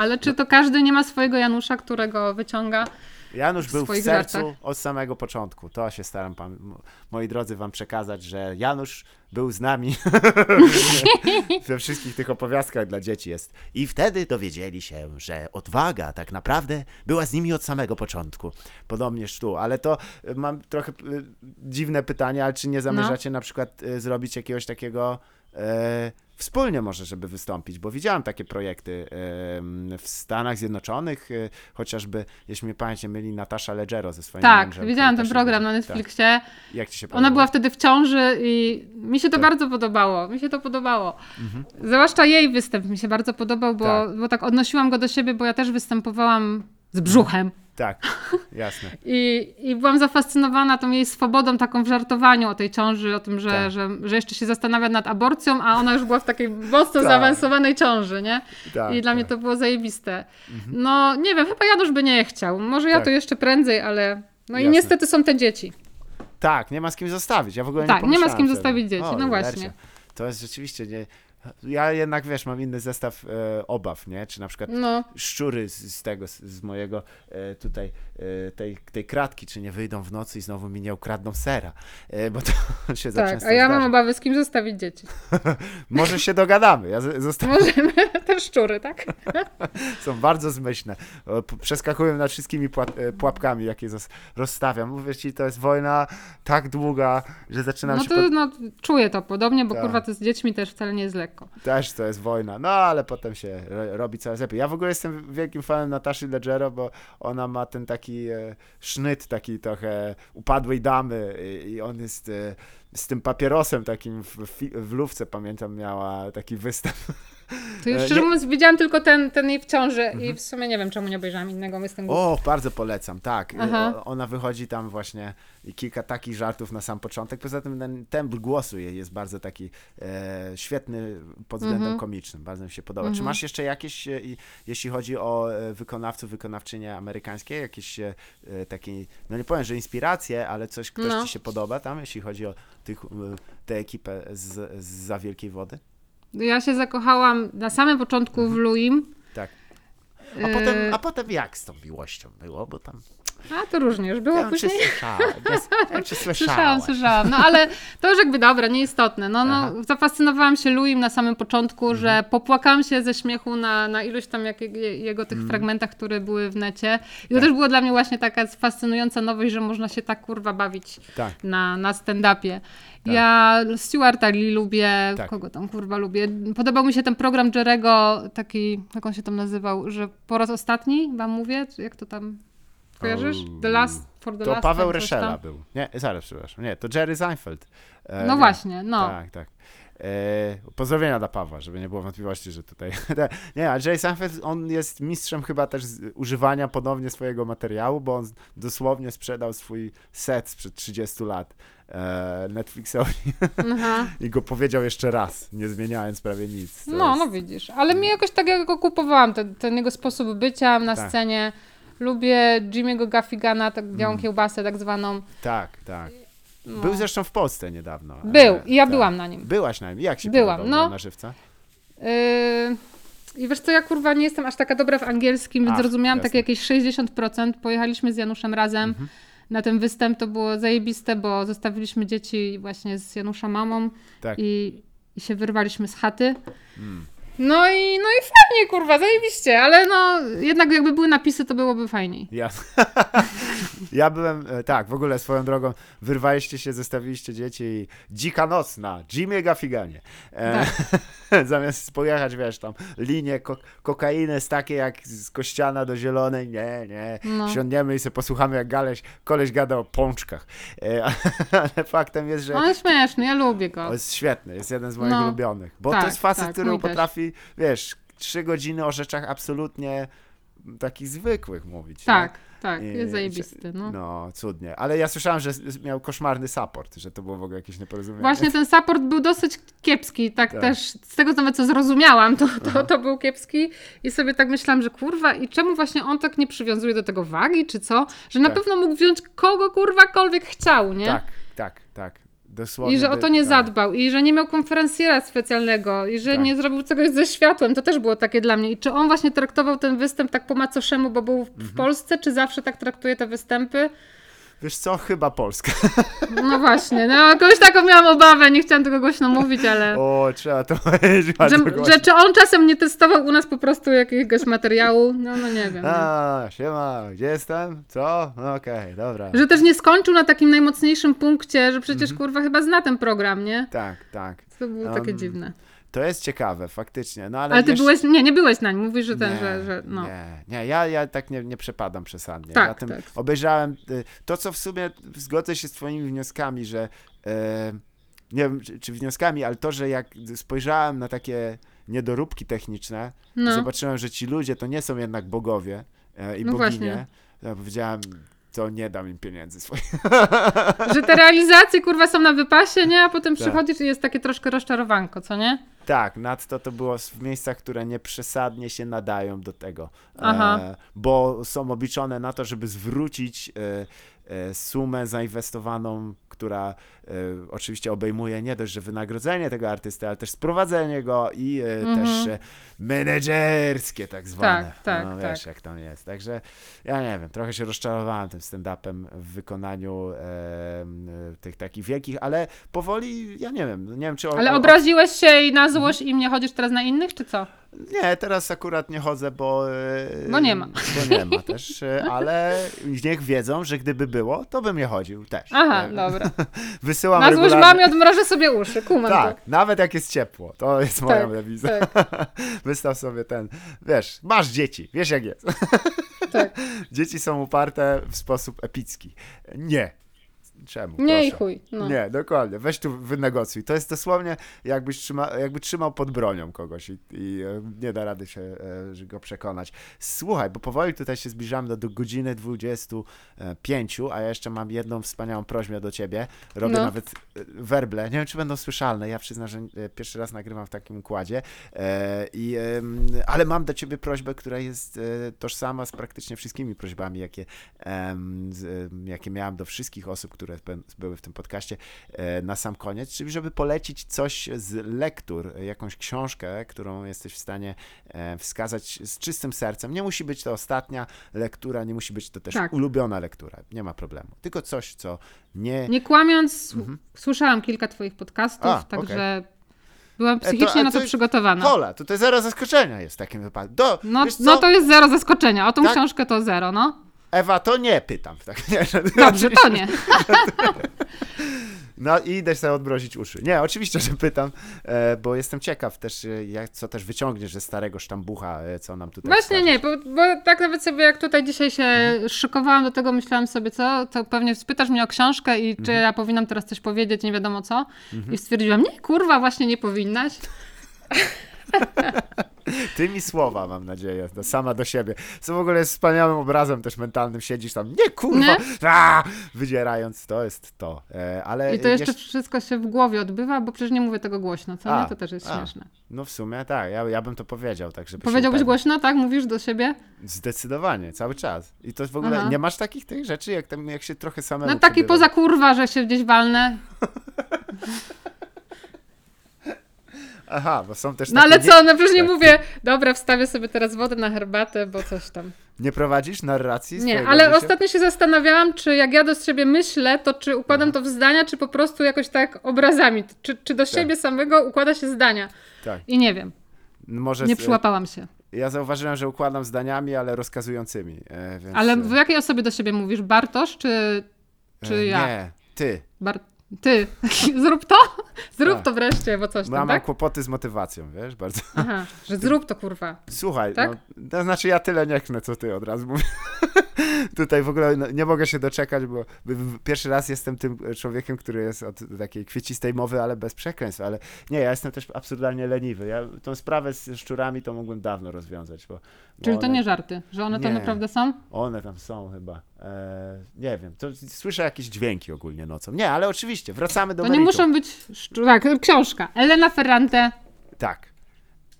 Ale czy to każdy nie ma swojego Janusza, którego wyciąga? Janusz w był w sercu żartach. od samego początku. To się staram, pan, moi drodzy, wam przekazać, że Janusz był z nami we wszystkich tych opowiastkach dla dzieci jest. I wtedy dowiedzieli się, że odwaga tak naprawdę była z nimi od samego początku. Podobnież tu, ale to y, mam trochę y, dziwne pytanie, ale czy nie zamierzacie na przykład y, zrobić jakiegoś takiego wspólnie może, żeby wystąpić, bo widziałem takie projekty w Stanach Zjednoczonych, y, chociażby, jeśli mnie pamięć nie myli, Natasza Leggero ze swoim Tak, mężem, widziałam ten program na Netflixie. Tak. Jak ci się Ona podobało? była wtedy w ciąży i mi się to Tak. bardzo podobało. Mi się to podobało. Zwłaszcza jej występ mi się bardzo podobał, bo Tak. tak. bo tak odnosiłam go do siebie, bo ja też występowałam z brzuchem. Tak, jasne. I, I byłam zafascynowana tą jej swobodą taką w żartowaniu o tej ciąży, o tym, że, Tak. że, że jeszcze się zastanawia nad aborcją, a ona już była w takiej mocno Tak. zaawansowanej ciąży, nie? Tak, I dla mnie tak. Mhm. to było zajebiste. No, nie wiem, chyba Janusz by nie chciał. Może ja Tak. to jeszcze prędzej, ale... No i Jasne. niestety są te dzieci. Tak, nie ma z kim zostawić. Ja w ogóle Tak, nie nie ma z kim zostawić dzieci, O, no właśnie. To jest rzeczywiście nie... Ja jednak, wiesz, mam inny zestaw e, obaw, nie? Czy na przykład No, szczury z, z tego, z, z mojego e, tutaj, e, tej, tej kratki, czy nie wyjdą w nocy i znowu mi nie ukradną sera, e, bo to się za tak. często A ja mam zdarza. obawy, z kim zostawić dzieci. Może się dogadamy. Ja z- zostaw... Możemy szczury, tak? Są bardzo zmyślne. Przeskakują nad wszystkimi e, pułapkami, jakie rozstawiam. Mówię ci, to jest wojna tak długa, że zaczynam No się... to Pod... no, czuję to podobnie, bo Tak. kurwa to z dziećmi też wcale nie jest lekko. Też to jest wojna. No, ale potem się ro- robi coraz lepiej. Ja w ogóle jestem wielkim fanem Nataszy Leggero, bo ona ma ten taki e, sznyt, taki trochę upadłej damy i, i on jest e, z tym papierosem takim w, w, w lówce, pamiętam, miała taki występ. To już E, szczerze Mhm. mówiąc widziałam tylko ten, ten jej w ciąży i w sumie nie wiem, czemu nie obejrzałam innego występu. O, bardzo polecam, tak. Aha. O, ona wychodzi tam właśnie i kilka takich żartów na sam początek. Poza tym ten tembr głosu jej jest bardzo taki e, świetny pod względem Mhm. komicznym. Bardzo mi się podoba. Czy Mhm. masz jeszcze jakieś, e, jeśli chodzi o e, wykonawców, wykonawczynie amerykańskie, jakieś e, e, takie, no nie powiem, że inspiracje, ale coś, ktoś No. ci się podoba tam, jeśli chodzi o tych, e, tę ekipę z, z za wielkiej wody? Ja się zakochałam na samym początku w Luim. Tak. A potem, a potem jak z tą miłością było, bo tam... A to różnie już było Ja później. Ja, ja cię Słyszałam, słyszałem. słyszałam. No ale to już jakby dobra, nieistotne. No, Aha. no, zafascynowałam się Louim na samym początku, Mhm. że popłakałam się ze śmiechu na, na iluś tam jak, je- jego tych fragmentach, które były w necie. I to Mhm. Tak. też było dla mnie właśnie taka fascynująca nowość, że można się tak kurwa bawić Tak. na, na stand-upie. Ja Stewarta Lee lubię, Tak. kogo tam kurwa lubię. Podobał mi się ten program Jerego, taki, jak on się tam nazywał, że po raz ostatni wam mówię, czy jak to tam kojarzysz? The Last for the To Last Paweł. Reszela był. Nie, zaraz, przepraszam. Nie, to Jerry Seinfeld. E, No nie. właśnie, no. Tak, tak. E, pozdrowienia dla Pawła, żeby nie było wątpliwości, że tutaj... nie, a Jerry Seinfeld, on jest mistrzem chyba też używania ponownie swojego materiału, bo on dosłownie sprzedał swój set sprzed 30 lat e, Netflixowi i go powiedział jeszcze raz, nie zmieniając prawie nic. To No, jest- no widzisz. Ale mi jakoś tak jak go kupowałam, ten, ten jego sposób bycia na Tak. scenie. Lubię Jimmy'ego Gaffigana, tak białą Mm. kiełbasę tak zwaną. Tak, tak. No. Był zresztą w Polsce niedawno. Był i ja tak. byłam na nim. Byłaś na nim. Jak się Byłam, no. na żywca? Yy... I wiesz co, ja kurwa nie jestem aż taka dobra w angielskim, więc Ach, zrozumiałam jasne. takie jakieś 60%. Pojechaliśmy z Januszem razem Mhm. na ten występ, to było zajebiste, bo zostawiliśmy dzieci właśnie z Janusza mamą Tak. i, i się wyrwaliśmy z chaty. Mm. No i, no i fajnie, kurwa, zajebiście, ale no jednak jakby były napisy, to byłoby fajniej. Ja, ja byłem, e, tak, w ogóle swoją drogą, wyrwaliście się, zostawiliście dzieci i dzika noc na Jimmy Gaffiganie. E, zamiast pojechać, wiesz, tam linie ko kokainy z takie jak z Kościana do Zielonej, nie, nie, No. siądniemy i sobie posłuchamy jak galeś, koleś gada o pączkach. E, ale faktem jest, że On jest śmieszny, ja lubię go. on jest świetny, jest jeden z moich No. ulubionych, bo Tak, to jest facet, tak, który mój wiesz, trzy godziny o rzeczach absolutnie takich zwykłych mówić. nie? Tak, tak, I- jest zajebisty. No. No, cudnie. Ale ja słyszałem, że miał koszmarny support, że to było w ogóle jakieś nieporozumienie. Właśnie ten support był dosyć kiepski, tak, Tak. też z tego nawet co zrozumiałam, to, to, to był kiepski i sobie tak myślałam, że kurwa i czemu właśnie on tak nie przywiązuje do tego wagi, czy co? Że na Tak. pewno mógł wziąć kogo kurwakolwiek chciał, nie? Tak, tak, tak. Dosłownie. I że o to nie tak. zadbał, i że nie miał konferencjera specjalnego, i że Tak. nie zrobił czegoś ze światłem. To też było takie dla mnie. I czy on właśnie traktował ten występ tak po macoszemu, bo był w Mhm. Polsce, czy zawsze tak traktuje te występy? Wiesz co, chyba Polska. No właśnie, no jakoś taką miałam obawę, nie chciałam tego głośno mówić, ale... O, trzeba to powiedzieć Że, że czy on czasem nie testował u nas po prostu jakiegoś materiału? No, no nie wiem. Nie. A, siema, gdzie jestem? Co? No okej, dobra. Że też nie skończył na takim najmocniejszym punkcie, że przecież Mhm. kurwa chyba zna ten program, nie? Tak, tak. To było takie Um, dziwne. To jest ciekawe, faktycznie. No, ale Ale ty jeszcze- byłeś, nie, nie byłeś na nim, mówisz, że ten, nie, że, że no. Nie, nie ja, ja tak nie, nie przepadam przesadnie. Tak, ja tym tak. obejrzałem y, to, co w sumie zgodzę się z twoimi wnioskami, że e, nie wiem, czy, czy wnioskami, ale to, że jak spojrzałem na takie niedoróbki techniczne, no. zobaczyłem, że ci ludzie to nie są jednak bogowie e, i No boginie. właśnie. Ja powiedziałem, to nie dam im pieniędzy swoich. Że te realizacje kurwa są na wypasie, nie? A potem Tak. przychodzisz i jest takie troszkę rozczarowanko, co nie? Tak, nadto to było w miejscach, które nie przesadnie się nadają do tego, Aha. e, bo są obliczone na to, żeby zwrócić e, sumę zainwestowaną, która e, oczywiście obejmuje nie dość, że wynagrodzenie tego artysty, ale też sprowadzenie go i e, Mhm. też e, menedżerskie tak zwane. Tak, tak, no, tak. wiesz, jak tam jest. Także ja nie wiem, trochę się rozczarowałem tym stand-upem w wykonaniu e, tych takich wielkich, ale powoli, ja nie wiem, nie wiem czy... o- Ale obraziłeś się i na złość i nie chodzisz teraz na innych, czy co? Nie, teraz akurat nie chodzę, bo. e, Bo nie ma. Bo nie ma też, e, ale niech wiedzą, że gdyby było, to bym nie chodził też. Aha, E, dobra. Wysyłam Na złość regularnie. mamie odmrożę sobie uszy, kumam Tak, to. nawet jak jest ciepło, to jest moja Tak, dewiza. tak, Wystaw sobie ten, wiesz, masz dzieci, wiesz jak jest. tak. Dzieci są uparte w sposób epicki. Nie. Czemu? Nie i Proszę. chuj. No. Nie, dokładnie. Weź tu wynegocjuj. To jest dosłownie jakbyś trzyma, jakby trzymał pod bronią kogoś i, i e, nie da rady się e, go przekonać. Słuchaj, bo powoli tutaj się zbliżamy do, do godziny 25, a ja jeszcze mam jedną wspaniałą prośbę do ciebie. Robię No. nawet e, werble. Nie wiem, czy będą słyszalne. Ja przyznam, że e, pierwszy raz nagrywam w takim układzie. E, i, ale mam do ciebie prośbę, która jest e, tożsama z praktycznie wszystkimi prośbami, jakie, jakie miałem do wszystkich osób, które pe- były w tym podcaście e, na sam koniec, czyli żeby polecić coś z lektur, jakąś książkę, którą jesteś w stanie e, wskazać z czystym sercem. Nie musi być to ostatnia lektura, nie musi być to też Tak. ulubiona lektura, nie ma problemu. Tylko coś, co nie... Nie kłamiąc, Mhm. słyszałam kilka twoich podcastów, A, także byłam E, to- psychicznie a na to to- przygotowana. Hola, tutaj zero zaskoczenia jest w takim wypadku. Do, No, no to jest zero zaskoczenia. O tą Tak? książkę to zero, no. Ewa, to nie pytam. Tak, nie, że- Dobrze, to nie. No i idę sobie odmrozić uszy. Nie, oczywiście, że pytam, e, bo jestem ciekaw też, e, jak, co też wyciągniesz ze starego sztambucha, e, co nam tutaj Właśnie nie, bo, bo tak nawet sobie jak tutaj dzisiaj się Mhm. szykowałam do tego, myślałam sobie, co, to pewnie spytasz mnie o książkę i czy Mhm. ja powinnam teraz coś powiedzieć, nie wiadomo co. I stwierdziłam, nie, kurwa, właśnie nie powinnaś. Tymi słowa, mam nadzieję, to sama do siebie. Co w ogóle jest wspaniałym obrazem też mentalnym. Siedzisz tam, nie kurwa, A! wydzierając, to jest to. E, ale I to jeszcze jeszcze- wszystko się w głowie odbywa, bo przecież nie mówię tego głośno, co A, nie? To też jest a. śmieszne. No w sumie tak, ja, ja bym to powiedział, tak żeby Powiedziałbyś głośno, tak? Mówisz do siebie? Zdecydowanie, cały czas. I to w ogóle, Aha. nie masz takich tych rzeczy, jak, tam, jak się trochę samemu No taki poza kurwa, że się gdzieś walnę. Aha, bo są też No ale co, no przecież nie tak. mówię, dobra, wstawię sobie teraz wodę na herbatę, bo coś tam. Nie prowadzisz narracji Nie, ale życia? ostatnio się zastanawiałam, czy jak ja do siebie myślę, to czy układam to w zdania, czy po prostu jakoś tak obrazami. Czy, czy do siebie samego układa się zdania. Tak. I nie wiem, Może nie przyłapałam się. Ja zauważyłem, że układam zdaniami, ale rozkazującymi. E, więc, Ale e, w jakiej osobie do siebie mówisz? Bartosz czy, czy e, ja? Nie, ty. Bar... Ty, zrób to? Zrób Tak. to wreszcie, bo coś ja tam, mam tak? kłopoty z motywacją, wiesz, bardzo. Aha, że zrób to, kurwa. Słuchaj, Tak? no, to znaczy ja tyle nie chnę, co ty od razu mówię. Tutaj w ogóle no, nie mogę się doczekać, bo pierwszy raz jestem tym człowiekiem, który jest od takiej kwiecistej mowy, ale bez przekleństw, ale nie, ja jestem też absurdalnie leniwy. Ja tą sprawę z szczurami to mógłbym dawno rozwiązać, bo, bo Czyli to one, nie żarty, że one tam Nie. naprawdę są? one tam są chyba. E, nie wiem, to słyszę jakieś dźwięki ogólnie nocą. Nie, ale oczywiście, wracamy do To nie meritum. muszą być szczur... Tak, książka. Elena Ferrante, Tak,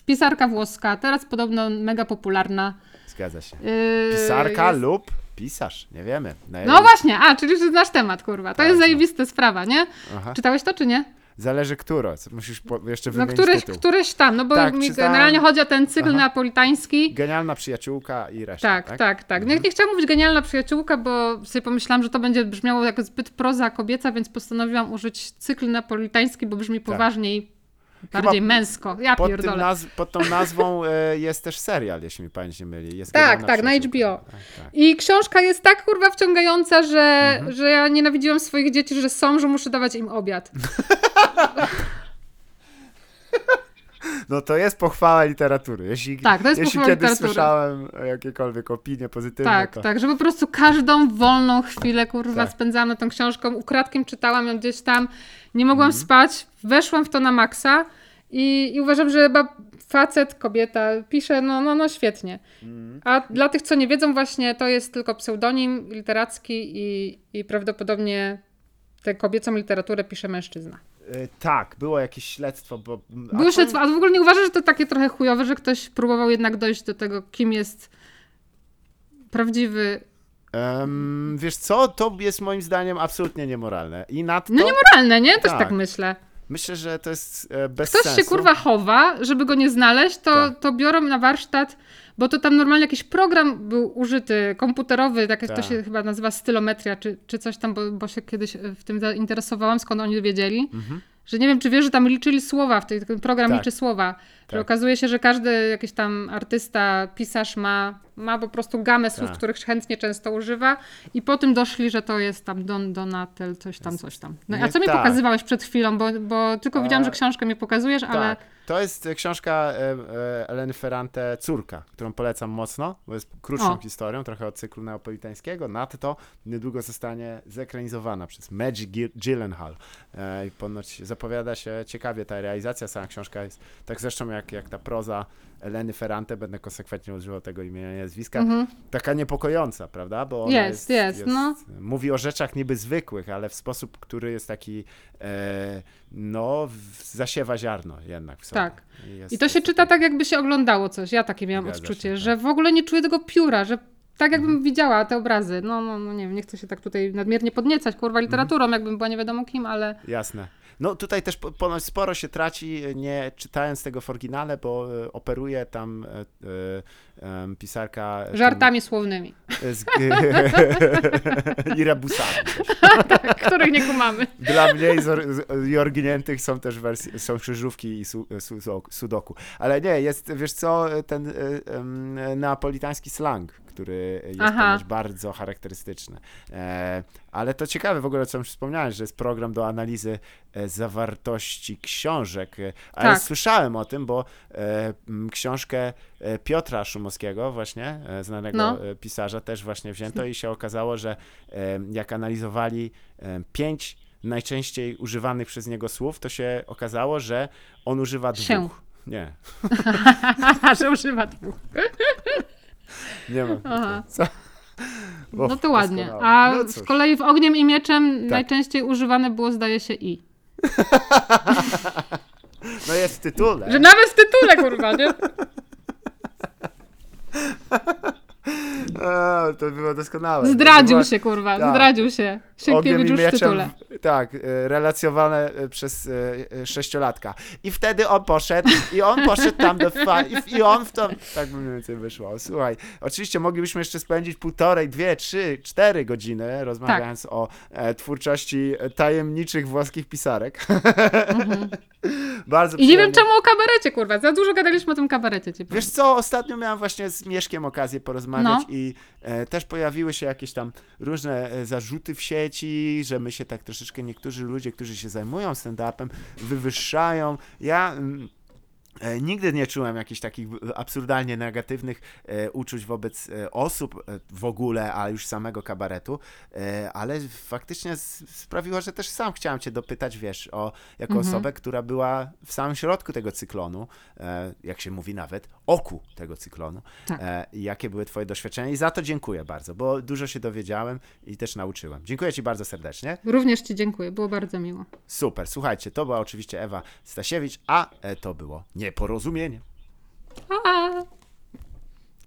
pisarka włoska, teraz podobno mega popularna. Zgadza się. Yy, Pisarka jest- lub pisarz, nie wiemy. Na No właśnie, a, czyli że znasz temat, kurwa. To Tak, jest no. zajebista sprawa, nie? Aha. Czytałeś to, czy nie? Zależy które, musisz po, jeszcze No wymienić któreś, tytuł. któreś tam, no bo Tak, mi czytałem. generalnie chodzi o ten cykl Aha. neapolitański. Genialna przyjaciółka i reszta, Tak, tak? tak, tak. Nie, nie chciałam mówić genialna przyjaciółka, bo sobie pomyślałam, że to będzie brzmiało jako zbyt proza kobieca, więc postanowiłam użyć cykl napolitański, bo brzmi poważniej, bardziej męsko. Ja Pod, tym pierdolę. naz- pod tą nazwą e, jest też serial, jeśli mi pamięć nie myli. Jest Tak, tak, na. HBO. Tak, tak. I książka jest tak kurwa wciągająca, że, Mhm. że ja nienawidziłam swoich dzieci, że są, że muszę dawać im obiad. No to jest pochwała literatury. Jeśli, Tak, to jest jeśli pochwała kiedyś literatury. słyszałem jakiekolwiek opinie pozytywne, Tak, to... tak, że po prostu każdą wolną chwilę, kurwa, Tak. spędzałam nad tą książką, ukradkiem czytałam ją gdzieś tam, nie mogłam Mhm. spać, weszłam w to na maksa i, i uważam, że chyba facet, kobieta pisze, no, no, no świetnie. Mhm. A dla tych, co nie wiedzą, właśnie to jest tylko pseudonim literacki i, i prawdopodobnie tę kobiecą literaturę pisze mężczyzna. E, tak, było jakieś śledztwo, bo... to- śledztwa, a w ogóle nie uważasz, że to takie trochę chujowe, że ktoś próbował jednak dojść do tego, kim jest prawdziwy... Em, wiesz co, to jest moim zdaniem absolutnie niemoralne. I nadto No niemoralne, nie? Też Tak. tak myślę. myślę, że to jest e, bez ktoś sensu. się kurwa chowa, żeby go nie znaleźć, to, Tak. to biorą na warsztat, bo to tam normalnie jakiś program był użyty, komputerowy, tak jak to Tak. się chyba nazywa stylometria, czy, czy coś tam, bo, bo się kiedyś w tym zainteresowałam, skąd oni wiedzieli. Że nie wiem, czy wiesz, że tam liczyli słowa, w tej, ten program Tak. liczy słowa. Że Tak. okazuje się, że każdy jakiś tam artysta, pisarz ma, ma po prostu gamę słów, Tak. których chętnie często używa i po tym doszli, że to jest tam Don Donatel, coś tam, coś tam. No a co mi tak. pokazywałeś przed chwilą, bo, bo tylko widziałam, A- że książkę mi pokazujesz, ale... To jest e, książka e, e, Eleny Ferrante Córka, którą polecam mocno, bo jest krótszą O. historią, trochę od cyklu neapolitańskiego. Nadto niedługo zostanie zekranizowana przez Maggie Gi- Gyllenhaal. I ponoć zapowiada się ciekawie ta realizacja. Sama książka jest tak zresztą jak, jak ta proza Eleny Ferrante, będę konsekwentnie używał tego imienia i nazwiska, Mhm. taka niepokojąca, prawda? Bo ona Jest, jest, no. Mówi o rzeczach niby zwykłych, ale w sposób, który jest taki, e, no, zasiewa ziarno jednak w sobie. Tak. jest- I to się jest czyta tak, jakby się oglądało coś. Ja takie miałam odczucie, się, tak. że w ogóle nie czuję tego pióra, że tak jakbym widziała te obrazy. No, no, no nie wiem, nie chcę się tak tutaj nadmiernie podniecać, kurwa, literaturą, Mhm. jakbym była nie wiadomo kim, ale... Jasne. No tutaj też po- ponoć sporo się traci, nie czytając tego w oryginale, bo e, operuje tam e, e, pisarka... Żartami słownymi, Z, I rebusami. których nie kumamy. Dla mniej jorgniętych są też wersje, są krzyżówki i su, su, sudoku. Ale nie, jest, wiesz co, ten neapolitański slang, który jest Aha. bardzo charakterystyczny. E, ale to ciekawe w ogóle, co już wspomniałeś, że jest program do analizy e, zawartości książek. Ale Tak. słyszałem o tym, bo e, książkę Piotra Szumowskiego właśnie, znanego No. pisarza, też właśnie wzięto i się okazało, że jak analizowali pięć najczęściej używanych przez niego słów, to się okazało, że on używa Się. dwóch. Nie, że używa dwóch. nie ma. Aha. Co? No to ładnie. doskonałe. A No z kolei w Ogniem i Mieczem Tak. najczęściej używane było, zdaje się, i. No jest w tytule. Że nawet w tytule, kurwa, nie? A, to było doskonałe. Zdradził była- się, kurwa, Tak. zdradził się. Sienkiewicz już w tytule. tak, e, relacjowane e, przez e, sześciolatka. I wtedy on poszedł, i on poszedł tam do fa- i, i on w to, tak by mniej więcej wyszło. Słuchaj, oczywiście moglibyśmy jeszcze spędzić półtorej, dwie, trzy, cztery godziny rozmawiając o e, twórczości tajemniczych włoskich pisarek. Mhm. Bardzo I nie wiem czemu o kabarecie, kurwa. Za dużo gadaliśmy o tym kabarecie. Wiesz co, ostatnio miałem właśnie z Mieszkiem okazję porozmawiać No. I e, też pojawiły się jakieś tam różne e, zarzuty w sieci, że my się tak troszeczkę, niektórzy ludzie, którzy się zajmują stand-upem, wywyższają. Ja... Mm, Nigdy nie czułem jakichś takich e, absurdalnie negatywnych e, uczuć wobec e, osób e, w ogóle, a już samego kabaretu, e, ale faktycznie sprawiło, że też sam chciałem cię dopytać, wiesz, o jako Mhm. osobę, która była w samym środku tego cyklonu, e, jak się mówi nawet, oku tego cyklonu. Tak. E, jakie były twoje doświadczenia i za to dziękuję bardzo, bo dużo się dowiedziałem i też nauczyłem. Dziękuję ci bardzo serdecznie. Również Ci dziękuję, było bardzo miło. Super, słuchajcie, to była oczywiście Ewa Stasiewicz, a e, to było nieporozumienie. Pa!